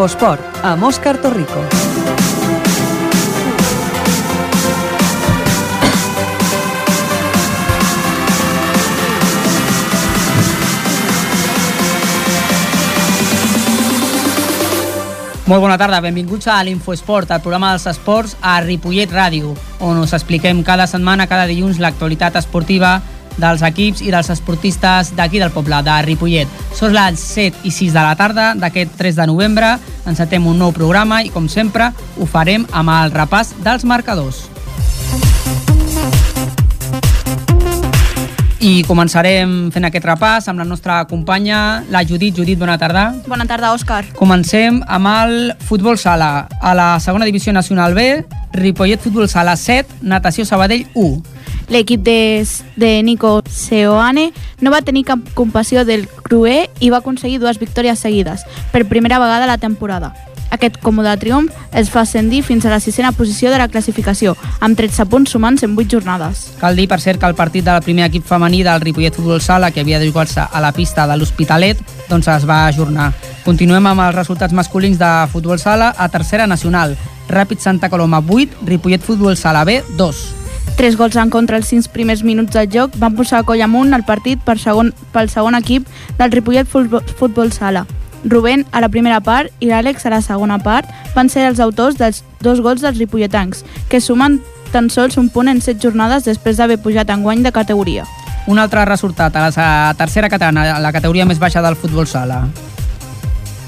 Infosport, amb Òscar Torrico. Molt bona tarda, benvinguts a l'Infoesport, el programa dels esports a Ripollet Ràdio, on us expliquem cada setmana, cada dilluns, l'actualitat esportiva dels equips i dels esportistes d'aquí del poble, de Ripollet. Són les 7 i 6 de la tarda d'aquest 3 de novembre. Encetem un nou programa i, com sempre, ho farem amb el repàs dels marcadors. I començarem fent aquest repàs amb la nostra companya, la Judit. Judit, bona tarda. Bona tarda, Òscar. Comencem amb el futbol sala. A la segona divisió nacional B, Ripollet Futbol Sala 7, Natació Sabadell 1. L'equip de, de Nico Seoane no va tenir cap compassió del Crué i va aconseguir dues victòries seguides, per primera vegada la temporada. Aquest còmode triomf es fa ascendir fins a la sisena posició de la classificació, amb 13 punts sumants en 8 jornades. Cal dir, per cert, que el partit del primer equip femení del Ripollet Futbol Sala, que havia de jugar-se a la pista de l'Hospitalet, doncs es va ajornar. Continuem amb els resultats masculins de futbol sala a tercera nacional. Ràpid Santa Coloma 8, Ripollet Futbol Sala B 2. Tres gols en contra els cinc primers minuts del joc van posar coll amunt el partit per segon, pel segon equip del Ripollet Futbol, Futbol Sala. Rubén a la primera part i l'Àlex a la segona part van ser els autors dels dos gols dels ripolletans, que sumen tan sols un punt en set jornades després d'haver pujat en guany de categoria. Un altre resultat a la tercera catalana, la categoria més baixa del futbol sala.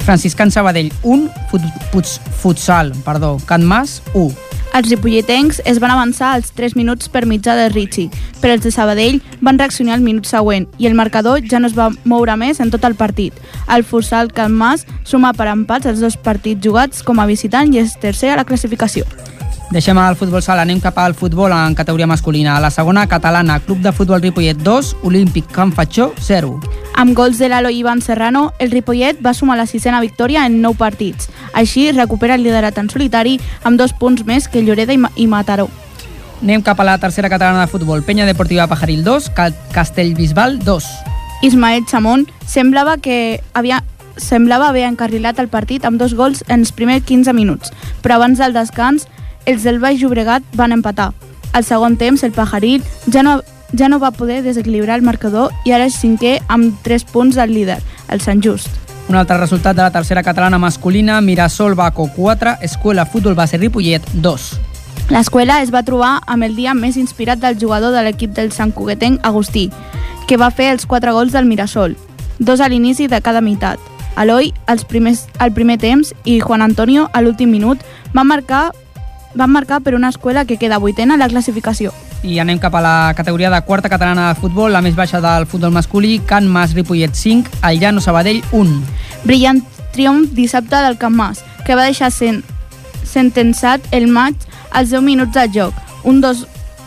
Franciscan Sabadell 1, fut, fut, futsal, perdó, Can Mas 1. Els ripolletencs es van avançar als 3 minuts per mitjà de Richie, però els de Sabadell van reaccionar al minut següent i el marcador ja no es va moure més en tot el partit. El futsal Can Mas suma per empats els dos partits jugats com a visitant i és tercer a la classificació. Deixem el futbol sala, anem cap al futbol en categoria masculina. La segona catalana, Club de Futbol Ripollet 2, Olímpic Can Fatxó 0. Amb gols de l'Alo Ivan Serrano, el Ripollet va sumar la sisena victòria en 9 partits. Així recupera el liderat en solitari amb dos punts més que Lloreda i Mataró. Anem cap a la tercera catalana de futbol. Penya Deportiva Pajaril 2, Castellbisbal 2. Ismael Chamón semblava que havia semblava haver encarrilat el partit amb dos gols en els primers 15 minuts, però abans del descans els del Baix Llobregat van empatar. Al segon temps, el Pajaril ja no, ja no va poder desequilibrar el marcador i ara és cinquè amb 3 punts del líder, el Sant Just. Un altre resultat de la tercera catalana masculina, Mirasol Baco 4, Escuela Futbol Base Ripollet 2. L'escola es va trobar amb el dia més inspirat del jugador de l'equip del Sant Cuguetenc, Agustí, que va fer els quatre gols del Mirasol, dos a l'inici de cada meitat. Eloi, els primers, al primer temps, i Juan Antonio, a l'últim minut, van marcar van marcar per una escola que queda vuitena a la classificació. I anem cap a la categoria de quarta catalana de futbol, la més baixa del futbol masculí, Can Mas Ripollet 5, el Llano Sabadell 1. Brillant triomf dissabte del Can Mas, que va deixar sen sentenciat el maig als 10 minuts de joc. Un, dos,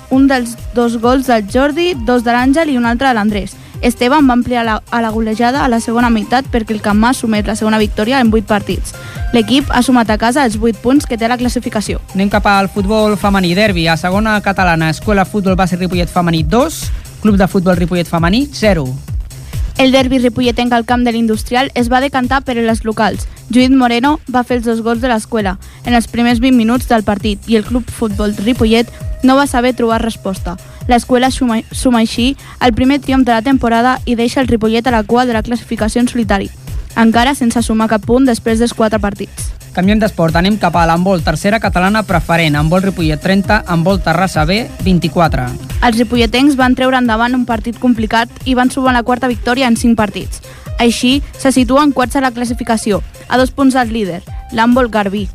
un dels dos gols del Jordi, dos de l'Àngel i un altre de l'Andrés. Esteban va ampliar la, a la golejada a la segona meitat perquè el Camp Mas sumés la segona victòria en 8 partits. L'equip ha sumat a casa els 8 punts que té a la classificació. Anem cap al futbol femení derbi. A segona catalana, Escola Futbol Base Ripollet Femení 2, Club de Futbol Ripollet Femení 0. El derbi ripolletenc al camp de l'Industrial es va decantar per les locals. Judit Moreno va fer els dos gols de l'escola en els primers 20 minuts del partit i el Club Futbol Ripollet no va saber trobar resposta. L'escola suma, suma així el primer triomf de la temporada i deixa el Ripollet a la cua de la classificació en solitari, encara sense sumar cap punt després dels quatre partits. Canviem d'esport, anem cap a l'handbol, tercera catalana preferent, handbol Ripollet 30, handbol Terrassa B 24. Els ripolletens van treure endavant un partit complicat i van sumar la quarta victòria en 5 partits. Així, se situen quarts a la classificació, a dos punts del líder, l'handbol Garbí.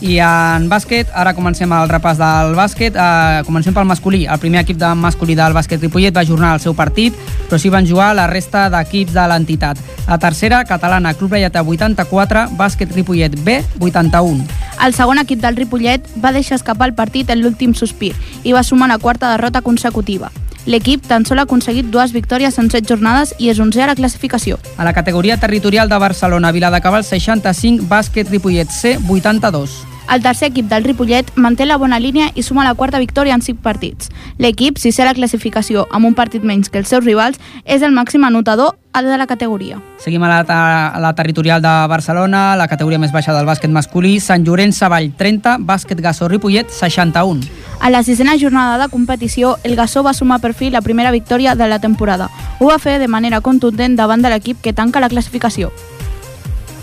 I en bàsquet, ara comencem el repàs del bàsquet. Uh, comencem pel masculí. El primer equip de masculí del bàsquet Ripollet va ajornar el seu partit, però s'hi van jugar la resta d'equips de l'entitat. La tercera, catalana, Club Reieta 84, bàsquet Ripollet B 81. El segon equip del Ripollet va deixar escapar el partit en l'últim sospir i va sumar una quarta derrota consecutiva. L'equip tan sol ha aconseguit dues victòries en set jornades i és 11 a la classificació. A la categoria territorial de Barcelona, Vila de Cabal 65, bàsquet Ripollet C 82. El tercer equip del Ripollet manté la bona línia i suma la quarta victòria en 5 partits. L'equip, si sé la classificació amb un partit menys que els seus rivals, és el màxim anotador de la categoria. Seguim a la, a la territorial de Barcelona, la categoria més baixa del bàsquet masculí, Sant Llorenç Savall 30, bàsquet Gassó Ripollet 61. A la sisena jornada de competició, el Gassó va sumar per fi la primera victòria de la temporada. Ho va fer de manera contundent davant de l'equip que tanca la classificació.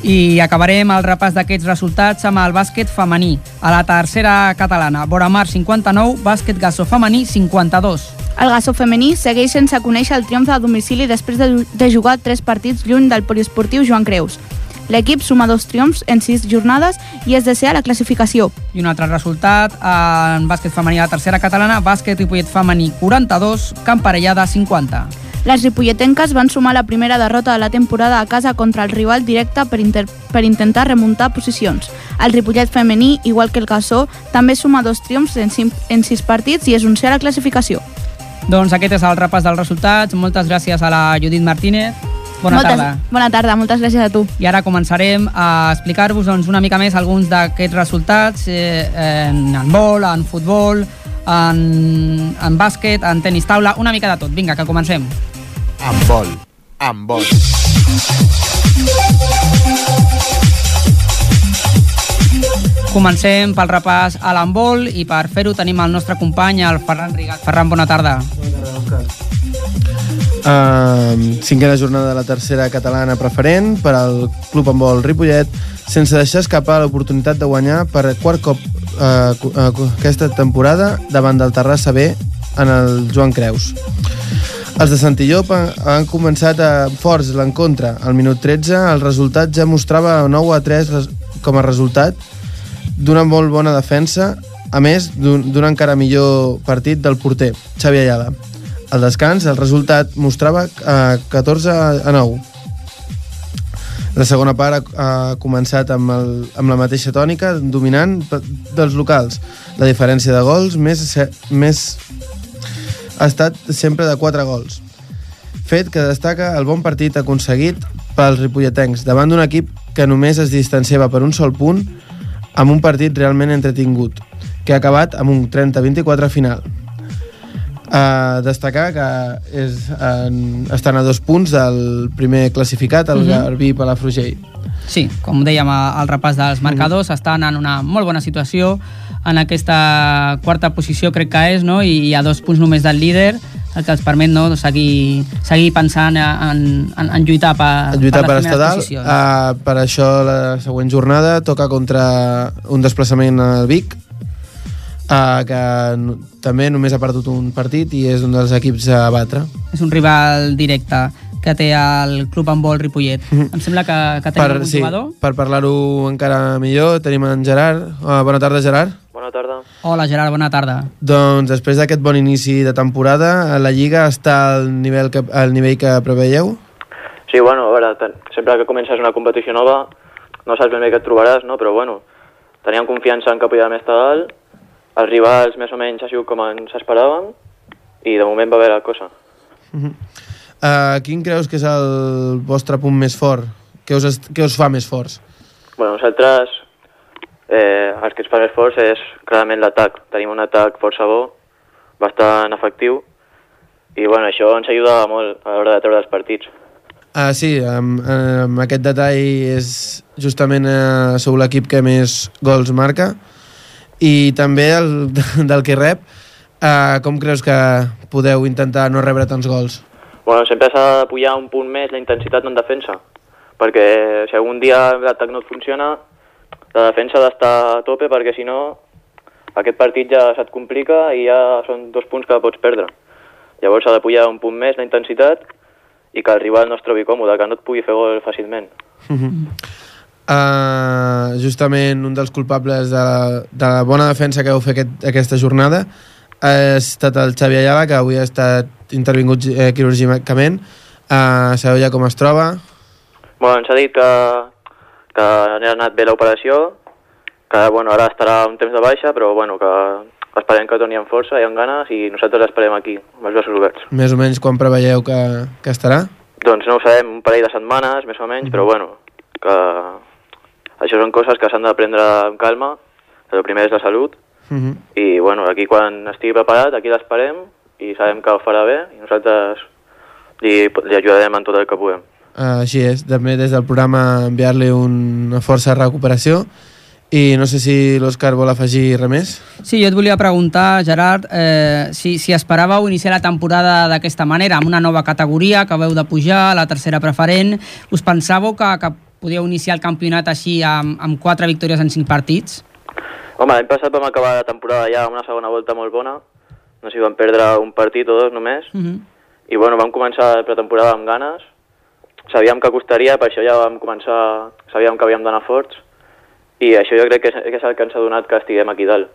I acabarem el repàs d'aquests resultats amb el bàsquet femení. A la tercera catalana, Boramar 59, bàsquet Gassó femení 52. El Gassó femení segueix sense conèixer el triomf a domicili després de, de jugar tres partits lluny del poliesportiu Joan Creus. L'equip suma dos triomfs en sis jornades i és de ser a la classificació. I un altre resultat, en bàsquet femení a la tercera catalana, bàsquet Ripollet femení 42, Camparellada 50. Les ripolletenques van sumar la primera derrota de la temporada a casa contra el rival directe per, inter... per intentar remuntar posicions. El Ripollet femení, igual que el Cassó, també suma dos triomfs en, sim... en sis partits i és un ser a la classificació. Doncs aquest és el repàs dels resultats. Moltes gràcies a la Judit Martínez. Bona moltes, tarda. Bona tarda, moltes gràcies a tu. I ara començarem a explicar-vos doncs, una mica més alguns d'aquests resultats eh, en handbol, en futbol, en, en bàsquet, en tenis taula, una mica de tot. Vinga, que comencem. Amb vol, amb vol. Comencem pel repàs a l'handbol i per fer-ho tenim el nostre company, el Ferran Rigat. Ferran, bona tarda. Uh, cinquena jornada de la tercera catalana preferent per al Club Handbol Ripollet sense deixar escapar l'oportunitat de guanyar per quart cop uh, aquesta temporada davant del Terrassa B en el Joan Creus. Els de Santillop han començat a forts l'encontre. Al minut 13 el resultat ja mostrava 9 a 3 com a resultat d'una molt bona defensa, a més d'un encara millor partit del porter, Xavi Ayala. Al descans, el resultat mostrava eh, 14 a 9. La segona part ha començat amb, el, amb la mateixa tònica, dominant dels locals. La diferència de gols més, més ha estat sempre de 4 gols. Fet que destaca el bon partit aconseguit pels ripolletens davant d'un equip que només es distanciava per un sol punt amb un partit realment entretingut, que ha acabat amb un 30-24 final. Uh, destacar que és, en, estan a dos punts del primer classificat, el uh -huh. Garbí Palafrugell. Sí, com dèiem al repàs dels marcadors, uh -huh. estan en una molt bona situació en aquesta quarta posició crec que és, no? i ha dos punts només del líder, el que els permet no, seguir, seguir pensant en, en, en lluitar per, en lluitar per, per estar dalt. Uh, per això la següent jornada toca contra un desplaçament al Vic, uh, que també només ha perdut un partit i és un dels equips a batre. És un rival directe que té el Club Handbol Ripollet. Mm -hmm. Em sembla que, que tenim per, un sí, jugador. Per parlar-ho encara millor, tenim en Gerard. Uh, bona tarda, Gerard. Bona tarda. Hola, Gerard, bona tarda. Doncs després d'aquest bon inici de temporada, la Lliga està al nivell que, al nivell que preveieu? Sí, bueno, a veure, sempre que comences una competició nova no saps ben bé què et trobaràs, no? però bueno, teníem confiança en que podíem estar dalt els rivals més o menys ha sigut com ens esperàvem i de moment va haver la cosa. Uh -huh. uh, quin creus que és el vostre punt més fort? Què us, què us fa més forts? Bueno, nosaltres eh, el que ens fa més forts és clarament l'atac. Tenim un atac força bo, bastant efectiu i bueno, això ens ajuda molt a l'hora de treure els partits. Ah, sí, amb, amb aquest detall és justament eh, sou l'equip que més gols marca i també el, del que rep, eh, com creus que podeu intentar no rebre tants gols? Bueno, sempre s'ha de pujar un punt més la intensitat en defensa, perquè si algun dia l'atac no et funciona, la defensa ha d'estar a tope perquè si no aquest partit ja se't complica i ja són dos punts que pots perdre. Llavors s'ha de pujar un punt més la intensitat i que el rival no es trobi còmode, que no et pugui fer gol fàcilment. Mm -hmm. Uh, justament un dels culpables de la, de la bona defensa que heu fet aquest, aquesta jornada ha estat el Xavi Ayala, que avui ha estat intervingut eh, quirúrgicament. Uh, sabeu ja com es troba? Bueno, ens ha dit que, que ha anat bé l'operació, que bueno, ara estarà un temps de baixa, però bueno, que esperem que torni amb força i amb ganes i nosaltres l'esperem aquí, amb els braços oberts. Més o menys quan preveieu que, que estarà? Doncs no ho sabem, un parell de setmanes, més o menys, mm -hmm. però bueno, que això són coses que s'han de prendre amb calma però primer és la salut, Uh -huh. i bueno, aquí quan estigui preparat, aquí l'esperem, i sabem que ho farà bé, i nosaltres li, li ajudarem en tot el que puguem. Uh, així és, també des del programa enviar-li una força de recuperació i no sé si l'Òscar vol afegir res més. Sí, jo et volia preguntar, Gerard, eh, si, si esperàveu iniciar la temporada d'aquesta manera, amb una nova categoria, que veu de pujar, la tercera preferent. Us pensàveu que, que podíeu iniciar el campionat així amb, amb quatre victòries en cinc partits? Home, l'any passat vam acabar la temporada ja amb una segona volta molt bona, no sé si vam perdre un partit o dos només, Uh -huh. i bueno, vam començar la pretemporada amb ganes, sabíem que costaria, per això ja vam començar, sabíem que havíem d'anar forts, i això jo crec que és, que és el que ens ha donat que estiguem aquí dalt.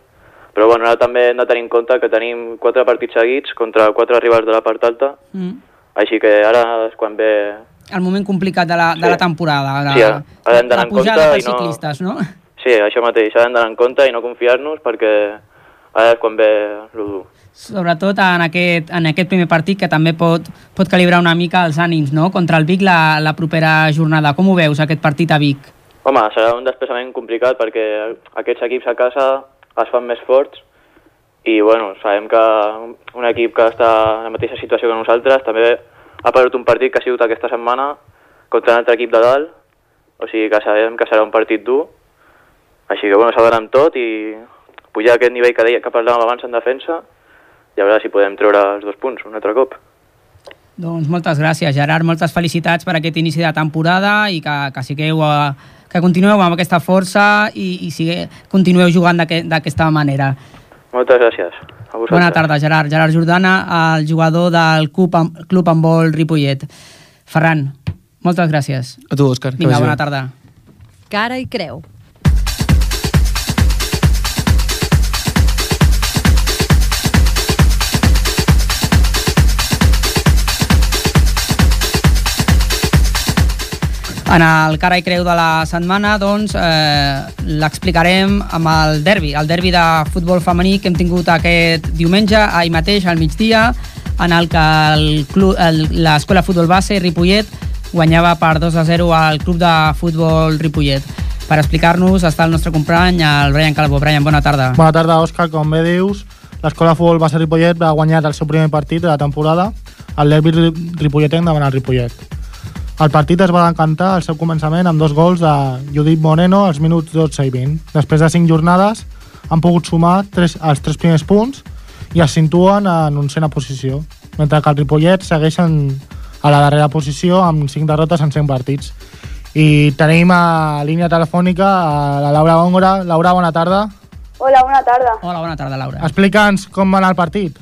Però bueno, ara també hem de tenir en compte que tenim quatre partits seguits contra quatre rivals de la part alta, Mm. així que ara és quan ve... El moment complicat de la, de Sí. la temporada. La, Sí, ara hem d'anar la pujada pels no- ciclistes, no? Sí, això mateix, s'ha d'anar en compte i no confiar-nos perquè ara és quan ve el dur. Sobretot en aquest, en aquest primer partit que també pot, pot calibrar una mica els ànims, no? Contra el Vic la, la propera jornada. Com ho veus, aquest partit a Vic? Home, serà un desplaçament complicat perquè aquests equips a casa es fan més forts i bueno, sabem que un equip que està en la mateixa situació que nosaltres també ha perdut un partit que ha sigut aquesta setmana contra un altre equip de dalt, o sigui que sabem que serà un partit dur, així que bueno, s'ha d'anar amb tot i pujar aquest nivell que, deia, que parlàvem abans en defensa i a veure si podem treure els dos punts un altre cop. Doncs moltes gràcies, Gerard. Moltes felicitats per aquest inici de temporada i que, que sigueu... eh, que continueu amb aquesta força i, i sigue, continueu jugant d'aquest- d'aquesta manera. Moltes gràcies. A vosaltres. Bona tarda, Gerard. Gerard Jordana, el jugador del Club, Club Handbol Ripollet. Ferran, moltes gràcies. A tu, Òscar. Vinga, bona tarda. Cara i creu. En el cara i creu de la setmana, doncs, eh, l'explicarem amb el derbi, el derbi de futbol femení que hem tingut aquest diumenge, ahir mateix, al migdia, en el que l'escola futbol base Ripollet guanyava per 2 a 0 al club de futbol Ripollet. Per explicar-nos està el nostre company, el Brian Calvo. Brian, bona tarda. Bona tarda, Òscar. Com bé dius, l'escola futbol base Ripollet va guanyar el seu primer partit de la temporada, el derbi ri- ripolletenc davant el Ripollet. El partit es va encantar al seu començament amb dos gols de Judit Moreno als minuts 12 i 20. Després de cinc jornades han pogut sumar tres, els tres primers punts i es situen en oncena posició, mentre que el Ripollet segueixen a la darrera posició amb cinc derrotes en cinc partits. I tenim a línia telefònica a la Laura Góngora. Laura, bona tarda. Hola, bona tarda. Hola, bona tarda, Laura. Explica'ns com va anar el partit.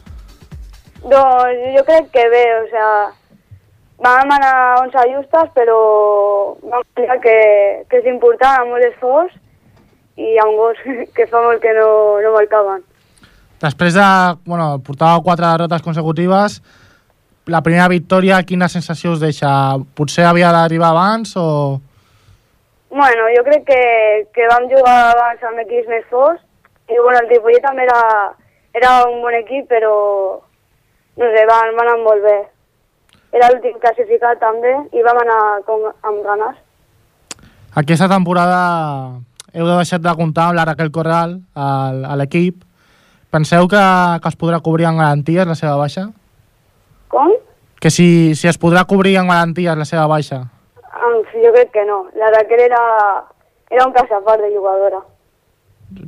Doncs jo crec que bé, o sea, vam anar 11 justes, però vam explicar que, que és important, amb molt esforç, i amb gols que fa molt que no, no marcaven. Després de... Bueno, portava quatre derrotes consecutives. La primera victòria, quina sensació us deixa? Potser havia d'arribar abans o... Bueno, jo crec que, que vam jugar abans amb equips més forts, i bueno, el Ripollet també era, era un bon equip, però no sé, van, van anar molt bé. Era l'últim classificat també, i vam anar com, amb ganes. Aquesta temporada heu de deixar de comptar amb la Raquel Corral al- a l'equip. Penseu que, que es podrà cobrir en garanties la seva baixa? Com? Que si, si es podrà cobrir en garanties la seva baixa? Ah, jo crec que no. La Raquel era, era un cas a part de jugadora.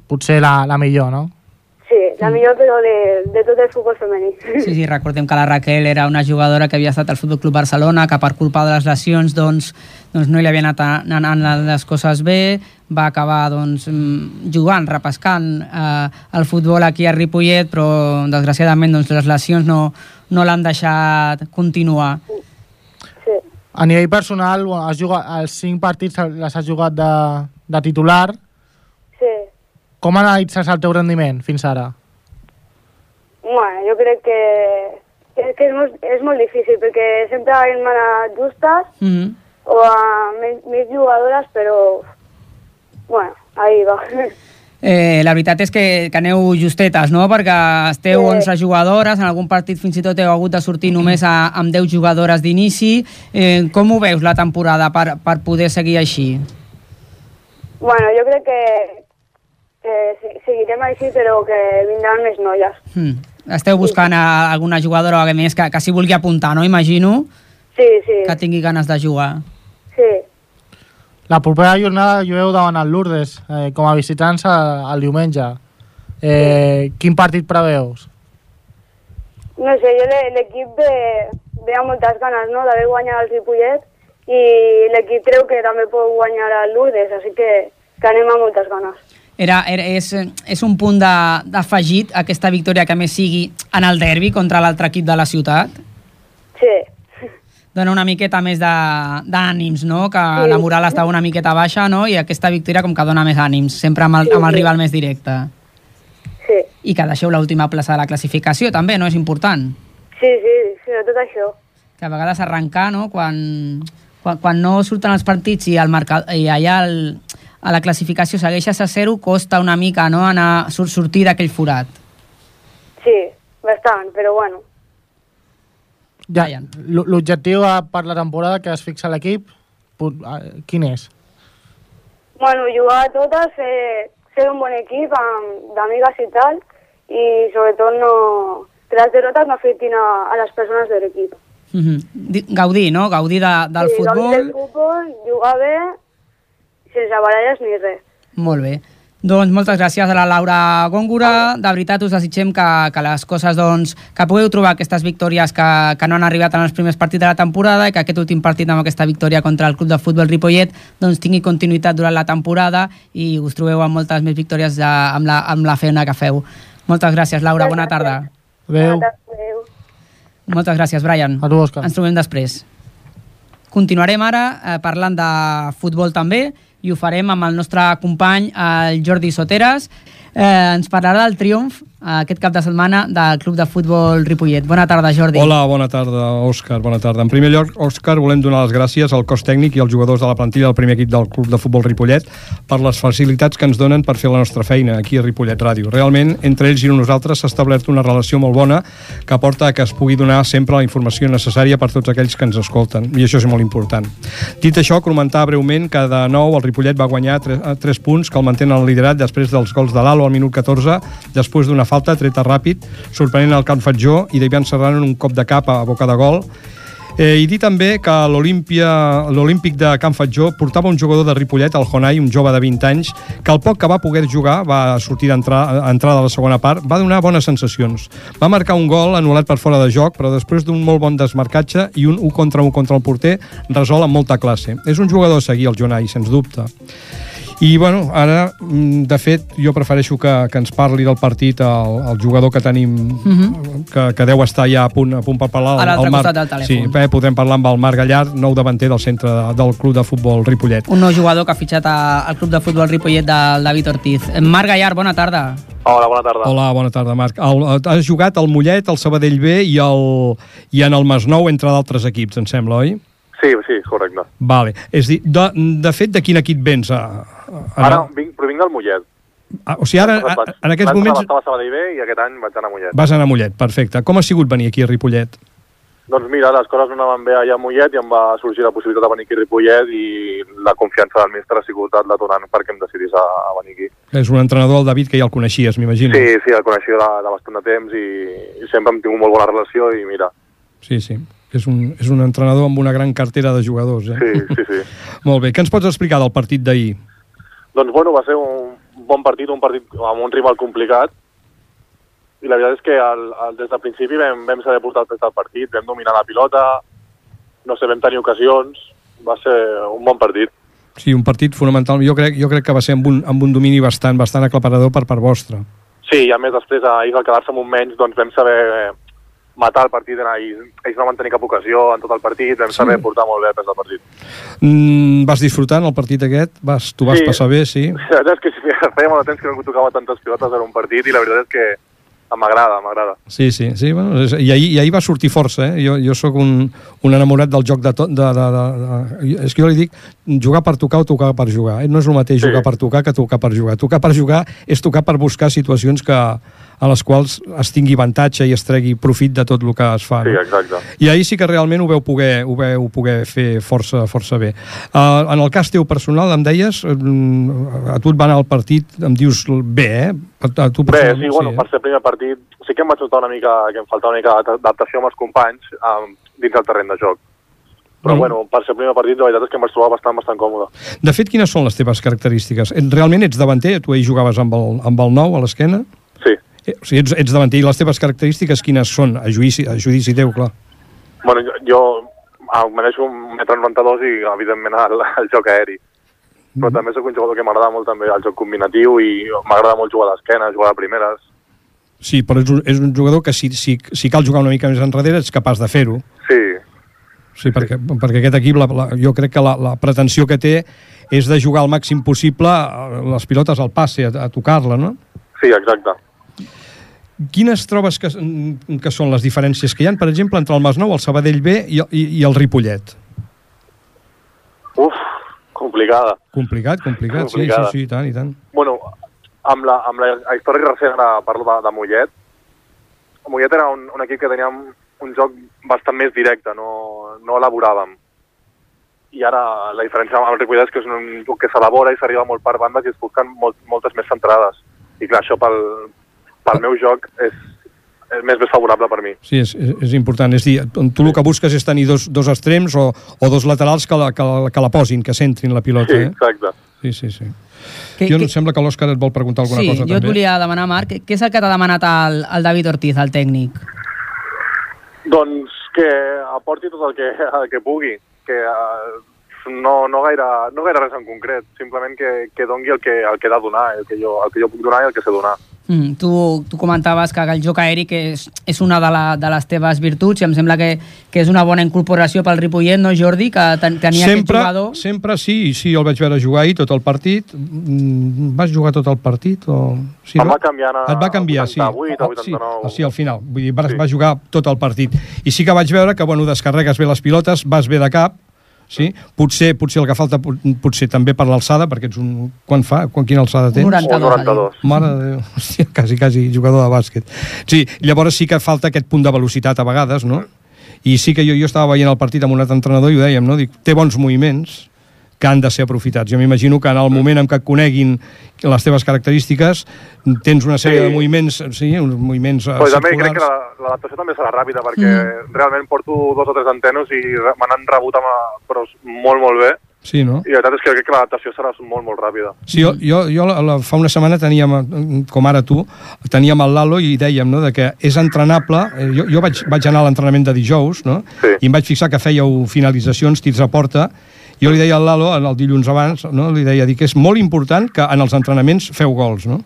Potser la, la millor, no? Sí, la millor però de, de tot el futbol femení. Sí, sí, recordem que la Raquel era una jugadora que havia estat al Futbol Club Barcelona, que per culpa de les lesions doncs, doncs no li havien anat anant les coses bé, va acabar doncs, mm, jugant, repescant eh, el futbol aquí a Ripollet, però desgraciadament doncs, les lesions no, no l'han deixat continuar. Sí. A nivell personal, bueno, has jugat, els cinc partits les has jugat de, de titular. Com analitzes el teu rendiment fins ara? Bueno, jo crec que, que, que és, molt, és molt difícil perquè sempre hem anat justes Mm -hmm. o a més, més jugadores, però bueno, ahí va. Eh, la veritat és que, que aneu justetes, no? Perquè esteu Sí. 11 jugadores, en algun partit fins i tot heu hagut de sortir només a, amb 10 jugadores d'inici. Eh, com ho veus la temporada per, per poder seguir així? bueno, jo crec que, que se- seguirem així, però que vindran més noies. Mm. Esteu buscant a alguna jugadora a més que, que s'hi vulgui apuntar, no? Imagino Sí, sí, que tingui ganes de jugar. sí. La propera jornada jugueu davant el Lourdes, eh, com a visitants el, el diumenge. Eh, quin partit preveus? No sé, jo l'e- l'equip ve, ve amb moltes ganes, no?, d'haver guanyat el Ripollet i l'equip creu que també pot guanyar el Lourdes, així que, que anem amb moltes ganes. Era, era, és, és un punt d'afegit aquesta victòria que més sigui en el derbi contra l'altre equip de la ciutat? Sí, Dona una miqueta més d'ànims, no? Que Sí. la moral estava una miqueta baixa, no? I aquesta victòria com que dona més ànims, sempre amb el, Sí, amb el sí. rival més directe. sí, I que deixeu l'última plaça de la classificació, també, no? És important. sí, sí, sobretot això. que a vegades arrencar, no? quan, quan, quan no surten els partits i, el marca, i allà el, a la classificació segueixes a zero, costa una mica no? anar, sur, sortir d'aquell forat. Sí, bastant, però bueno. Ja, l- L'objectiu a- per la temporada que es fixa l'equip, eh, quin és? Bueno, jugar a totes, fer, ser un bon equip d'amigues i tal, i sobretot no, que les derrotes no afectin a, a les persones de l'equip. Mm -hmm. Gaudir, no? Gaudir de, del sí, gaudir futbol. del futbol, jugar bé, sense baralles ni res. Molt bé. Doncs moltes gràcies a la Laura Góngora. De veritat us desitgem que, que les coses, doncs, que pugueu trobar aquestes victòries que, que no han arribat en els primers partits de la temporada i que aquest últim partit amb aquesta victòria contra el Club de Futbol Ripollet doncs, tingui continuïtat durant la temporada i us trobeu amb moltes més victòries de, amb, la, amb la feina que feu. Moltes gràcies, Laura. Bona tarda. Adéu. Adéu. Moltes gràcies, Brian. A tu, Òscar. Ens trobem després. Continuarem ara eh, parlant de futbol també i ho farem amb el nostre company, el Jordi Soteres. Eh, ens parlarà del triomf aquest cap de setmana del Club de Futbol Ripollet. Bona tarda, Jordi. Hola, bona tarda, Òscar, bona tarda. En primer lloc, Òscar, volem donar les gràcies al cos tècnic i als jugadors de la plantilla del primer equip del Club de Futbol Ripollet per les facilitats que ens donen per fer la nostra feina aquí a Ripollet Ràdio. Realment, entre ells i nosaltres s'ha establert una relació molt bona que porta a que es pugui donar sempre la informació necessària per tots aquells que ens escolten, i això és molt important. Dit això, comentar breument que de nou el Ripollet va guanyar 3, 3 punts que el mantenen al liderat després dels gols de l'Alo al minut 14, després d'una falta treta ràpid, sorprenent el Can Fatjó i d'Ivan Serrano en un cop de cap a boca de gol. Eh, I dir també que l'Olímpic de Can Fatjó portava un jugador de Ripollet, el Jonai, un jove de 20 anys, que el poc que va poder jugar, va sortir d'entrar entrada a la segona part, va donar bones sensacions. Va marcar un gol anul·lat per fora de joc, però després d'un molt bon desmarcatge i un 1 contra 1 contra el porter, resol amb molta classe. És un jugador a seguir, el Jonai, sens dubte. I, bueno, ara, mm, de fet, jo prefereixo que, que ens parli del partit el, el jugador que tenim, que, que deu estar ja a punt, a punt per parlar. A l'altre costat del telèfon. Sí, bé, podrem parlar amb el Marc Gallar, nou davanter del centre de, del club de futbol Ripollet. Un nou jugador que ha fitxat a- al Club de Futbol Ripollet del David Ortiz. Marc Gallar, bona tarda. Hola, bona tarda. Hola, bona tarda, Marc. El, has jugat al Mollet, al Sabadell B i, el, i en el Masnou, entre d'altres equips, em sembla, oi? Sí, sí, correcte. Vale. És dir, de, de fet, de quin equip vens? A, a, Ara vinc, provinc del Mollet. a, o sigui, ara, a, en aquests moments passat estava a Sabadell B i aquest any vaig anar a Mollet. vas anar a Mollet, perfecte. Com ha sigut venir aquí a Ripollet? Doncs mira, les coses no anaven bé allà a Mollet i em va sorgir la possibilitat de venir aquí a Ripollet i la confiança del mestre ha sigut el detonant perquè em decidís a, a venir aquí. És un entrenador, el David, que ja el coneixies, m'imagino. Sí, sí, el coneixia de, de bastant de temps i, i sempre hem tingut molt bona relació i mira, Sí, sí. És un, és un entrenador amb una gran cartera de jugadors. Eh? sí, sí, sí. Molt bé. Què ens pots explicar del partit d'ahir? Doncs bueno, va ser un bon partit, un partit amb un rival complicat i la veritat és que el, el, des del principi vam, vam saber portar el pes del partit, vam dominar la pilota, no sé, vam tenir ocasions, va ser un bon partit. Sí, un partit fonamental. Jo crec, jo crec que va ser amb un, amb un domini bastant, bastant aclaparador per part vostra. Sí, i a més després a ells al quedar-se amb un menys doncs vam saber matar el partit, ells, ells no van tenir cap ocasió en tot el partit, vam saber portar molt bé el pes del partit. Mm, vas disfrutar en el partit aquest? Vas, tu vas Sí. passar bé, sí? La veritat és que sí, feia molt de temps que no tocava tantes pilotes en un partit i la veritat és que m'agrada, m'agrada. Sí, sí, sí bueno, és, i, ahir, i ahir va sortir força, eh? Jo, jo sóc un, un enamorat del joc de tot, de, de, de, de, és que jo li dic jugar per tocar o tocar per jugar, eh? no és el mateix Sí. jugar per tocar que tocar per jugar. Tocar per jugar és tocar per buscar situacions que a les quals es tingui avantatge i es tregui profit de tot el que es fa. Sí, exacte. I ahir sí que realment ho veu poder, ho veu poder fer força, força bé. Uh, en el cas teu personal, em deies, mm, a tu et va anar el partit, em dius bé, eh? A, tu Bé, personalment, sí, bueno, eh? per ser el primer partit sí que em vaig notar una mica, que em faltava una mica d'adaptació amb els companys um, dins el terreny de joc. Però, Mm. bueno, per ser el primer partit, la veritat és que em vaig trobar bastant, bastant còmode. De fet, quines són les teves característiques? Realment ets davanter? Tu ahir jugaves amb el, amb el 9 a l'esquena? Eh, o sigui, ets, ets davanter. I les teves característiques quines són? A judici, a judici teu, clar. Bueno, jo, jo ah, maneixo un metre 92 i, evidentment, el, el joc aeri. Però Mhm. també sóc un jugador que m'agrada molt també el joc combinatiu i m'agrada molt jugar a l'esquena, jugar de primeres. Sí, però és un, és un jugador que si, si, si cal jugar una mica més enrere ets capaç de fer-ho. Sí, Sí, perquè, perquè aquest equip, la, la, jo crec que la, la pretensió que té és de jugar al màxim possible eh, les pilotes al passe, a, a tocar-la, no? sí, exacte. Quines trobes que, que són les diferències que hi han, per exemple, entre el Masnou, el Sabadell B i, i, i el Ripollet? Uf, complicada. Complicat, complicat, Complicada. sí, sí, sí, i tant, i tant. Bueno, amb la, amb la història recent, ara parlo de, de Mollet, Mollet era un, un equip que tenia un, un joc bastant més directe, no, no elaboràvem. I ara la diferència amb el Ripollet és que és un joc que s'elabora i s'arriba molt per bandes i es busquen molt, moltes més centrades. I clar, això pel, pel meu joc és, és més, més favorable per mi. Sí, és, és, és important. És dir, tu el que busques és tenir dos, dos extrems o, o dos laterals que la, que, la, que la posin, que centrin la pilota. Sí, Eh? exacte. Sí, sí, sí. Que- jo que- em sembla que l'Òscar et vol preguntar alguna sí, cosa jo et també. volia demanar, Marc, què- què és el que t'ha demanat el, el David Ortiz, el tècnic? Doncs que aporti tot el que, el que pugui, que uh, no, no, gaire, no gaire res en concret, simplement que, que dongui el que, el que he de donar, el que, jo, el que jo puc donar i el que sé donar. Mm, tu, tu comentaves que el joc aeri que és, és una de, la, de les teves virtuts i em sembla que, que és una bona incorporació pel Ripollet, no Jordi? Que ten, tenia sempre, aquest jugador... Sempre sí, sí, el vaig veure jugar ahir tot el partit. Mm, Vas jugar tot el partit? O... Sí, no? va canviar a Et va canviar, sí. 88, Ah, sí, 89. ah, sí, al final. Vull dir, vas, sí. va jugar tot el partit. I sí que vaig veure que, bueno, descarregues bé les pilotes, vas bé de cap, sí? Potser, potser el que falta, pot- potser també per l'alçada, perquè ets un... Quan fa? Quan, quina alçada tens? Un 92, Un 92. Mare de Déu, hòstia, quasi, quasi jugador de bàsquet. Sí, llavors sí que falta aquest punt de velocitat a vegades, no? I sí que jo, jo estava veient el partit amb un altre entrenador i ho dèiem, no? Dic, té bons moviments que han de ser aprofitats. Jo m'imagino que en el moment en què et coneguin les teves característiques tens una sèrie Sí. de moviments, sí, uns moviments eh, Però també crec que circulars. la- l'adaptació també serà ràpida, perquè mm. realment porto dos o tres antenos i me n'han rebut amb, però molt, molt bé. Sí, no? I la veritat és que crec que l'adaptació serà molt, molt ràpida. Sí, jo, jo, jo la, la, fa una setmana teníem, com ara tu, teníem el Lalo i dèiem no, de que és entrenable. Eh, Jo, jo vaig, vaig anar a l'entrenament de dijous no? Sí. i em vaig fixar que fèieu finalitzacions, tirs a porta. Jo li deia al Lalo, el dilluns abans, no? li deia dir que és molt important que en els entrenaments feu gols, no?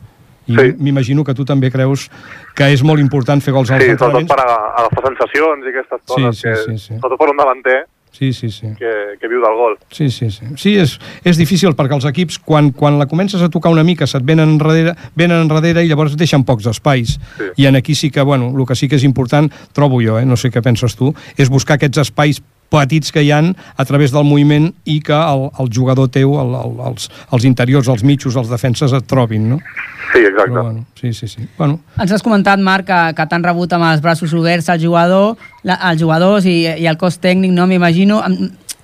I Sí. m'imagino que tu també creus que és molt important fer gols als Sí, sobretot entrenaments. per aga- agafar sensacions i aquestes Sí, coses, sí, que, sí, sí. sobretot per un davanter Sí, sí, sí. que, que viu del gol. Sí, sí, sí. Sí, és, és difícil perquè els equips, quan, quan la comences a tocar una mica, se't venen enrere, venen enrere i llavors et deixen pocs espais. Sí. I en aquí sí que, bueno, el que sí que és important, trobo jo, eh, no sé què penses tu, és buscar aquests espais petits que hi han a través del moviment i que el, el jugador teu, el, el, els, els interiors, els mitjos, els defenses et trobin, no? Sí, exacte. Però, bueno, sí, sí, sí. Bueno, Ens has comentat, Marc, que, que t'han rebut amb els braços oberts el jugador, la, els jugadors i, i el cos tècnic, no? M'imagino...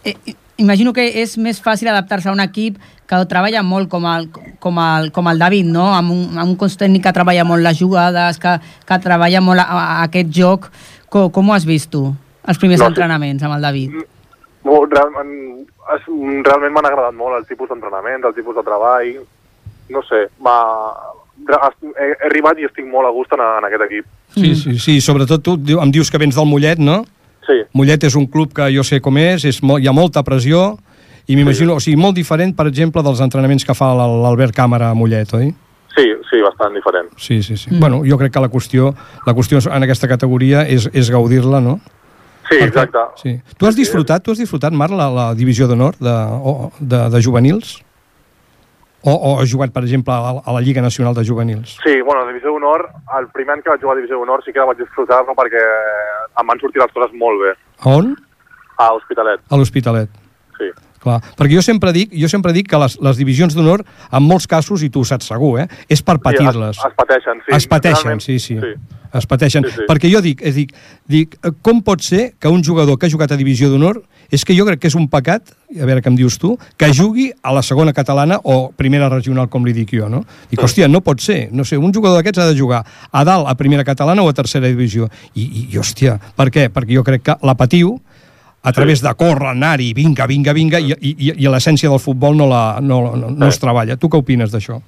eh, Imagino que és més fàcil adaptar-se a un equip que treballa molt com el, com el, com el David, no? Amb un, amb un cos tècnic que treballa molt les jugades, que, que treballa molt a, a aquest joc. Com, com ho has vist tu, els primers No, sí. entrenaments amb el David? Molt, realment, realment m'han agradat molt el tipus d'entrenament, el tipus de treball. No sé. He, he arribat i estic molt a gust en, en aquest equip. sí, sí, sí, sobretot tu diu- em dius que vens del Mollet, no? Sí, Mollet és un club que jo sé com és, és molt, hi ha molta pressió, i m'imagino, o sigui, molt diferent, per exemple, dels entrenaments que fa l'Al- l'Albert Càmera a Mollet, oi? sí, sí, bastant diferent. Sí, sí, sí. Mm. Bueno, jo crec que la qüestió, la qüestió en aquesta categoria és, és gaudir-la, no? Sí, Perquè- exacte. Sí. Tu has disfrutat, tu has disfrutat, Marc, la, la divisió d'honor de, de, de juvenils? O, o has jugat, per exemple, a, la- a la Lliga Nacional de Juvenils? Sí, bueno, la Divisió d'Honor, el primer any que vaig jugar a Divisió d'Honor sí que la vaig disfrutar-lo perquè em van sortir les coses molt bé. A on? A Hospitalet, A l'Hospitalet. sí. Clar, perquè jo sempre dic, jo sempre dic que les, les divisions d'honor, en molts casos, i tu ho saps segur, eh, és per patir-les. Sí, es, es pateixen, sí. Es pateixen, sí, sí. sí. Es pateixen. Sí, sí. Perquè jo dic, és dic, dic, com pot ser que un jugador que ha jugat a divisió d'honor, és que jo crec que és un pecat, a veure què em dius tu, que jugui a la segona catalana o primera regional, com li dic jo, no? Dic, hòstia, no pot ser, no sé, un jugador d'aquests ha de jugar a dalt a primera catalana o a tercera divisió. I, i, i hòstia, per què? Perquè jo crec que la patiu, a través de córrer, anar-hi, vinga, vinga, vinga, i, i, i l'essència del futbol no, la, no, no, no es treballa. Tu què opines d'això?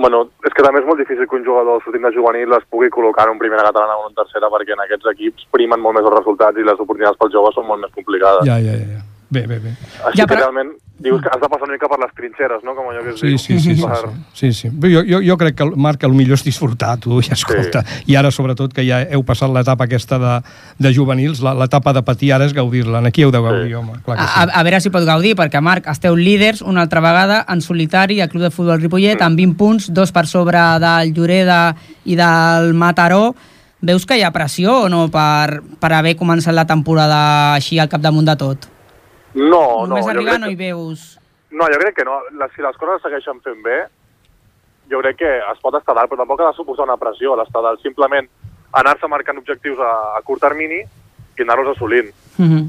Bueno, és que també és molt difícil que un jugador sortint de juvenil es pugui col·locar en un primera catalana o en tercera perquè en aquests equips primen molt més els resultats i les oportunitats pels joves són molt més complicades. Ja, ja, ja. Bé, bé, bé. Així Ja, que però- realment dius que has de passar una mica per les trinxeres, no? Com allò que es Sí, diu. sí, sí, sí, Per- sí, sí, Jo, jo, jo crec que, el- Marc, el millor és disfrutar, tu, i escolta. Sí. I ara, sobretot, que ja heu passat l'etapa aquesta de, de juvenils, la- l'etapa de patir ara és gaudir-la. Aquí heu de gaudir, sí. home, clar que sí. a, a veure si pot gaudir, perquè, Marc, esteu líders una altra vegada en solitari al Club de Futbol Ripollet, amb 20 punts, dos per sobre del Lloreda i del Mataró. Veus que hi ha pressió o no per, per haver començat la temporada així al capdamunt de tot? No, no, Només jo arribar no hi que, veus... no, jo crec que no. La, si les coses es segueixen fent bé, jo crec que es pot estar dalt, però tampoc ha de suposar una pressió l'estar dalt. Simplement anar-se marcant objectius a, a curt termini i anar-los assolint. Mm -hmm.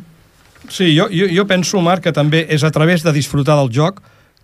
Sí, jo, jo, jo penso, Marc, que també és a través de disfrutar del joc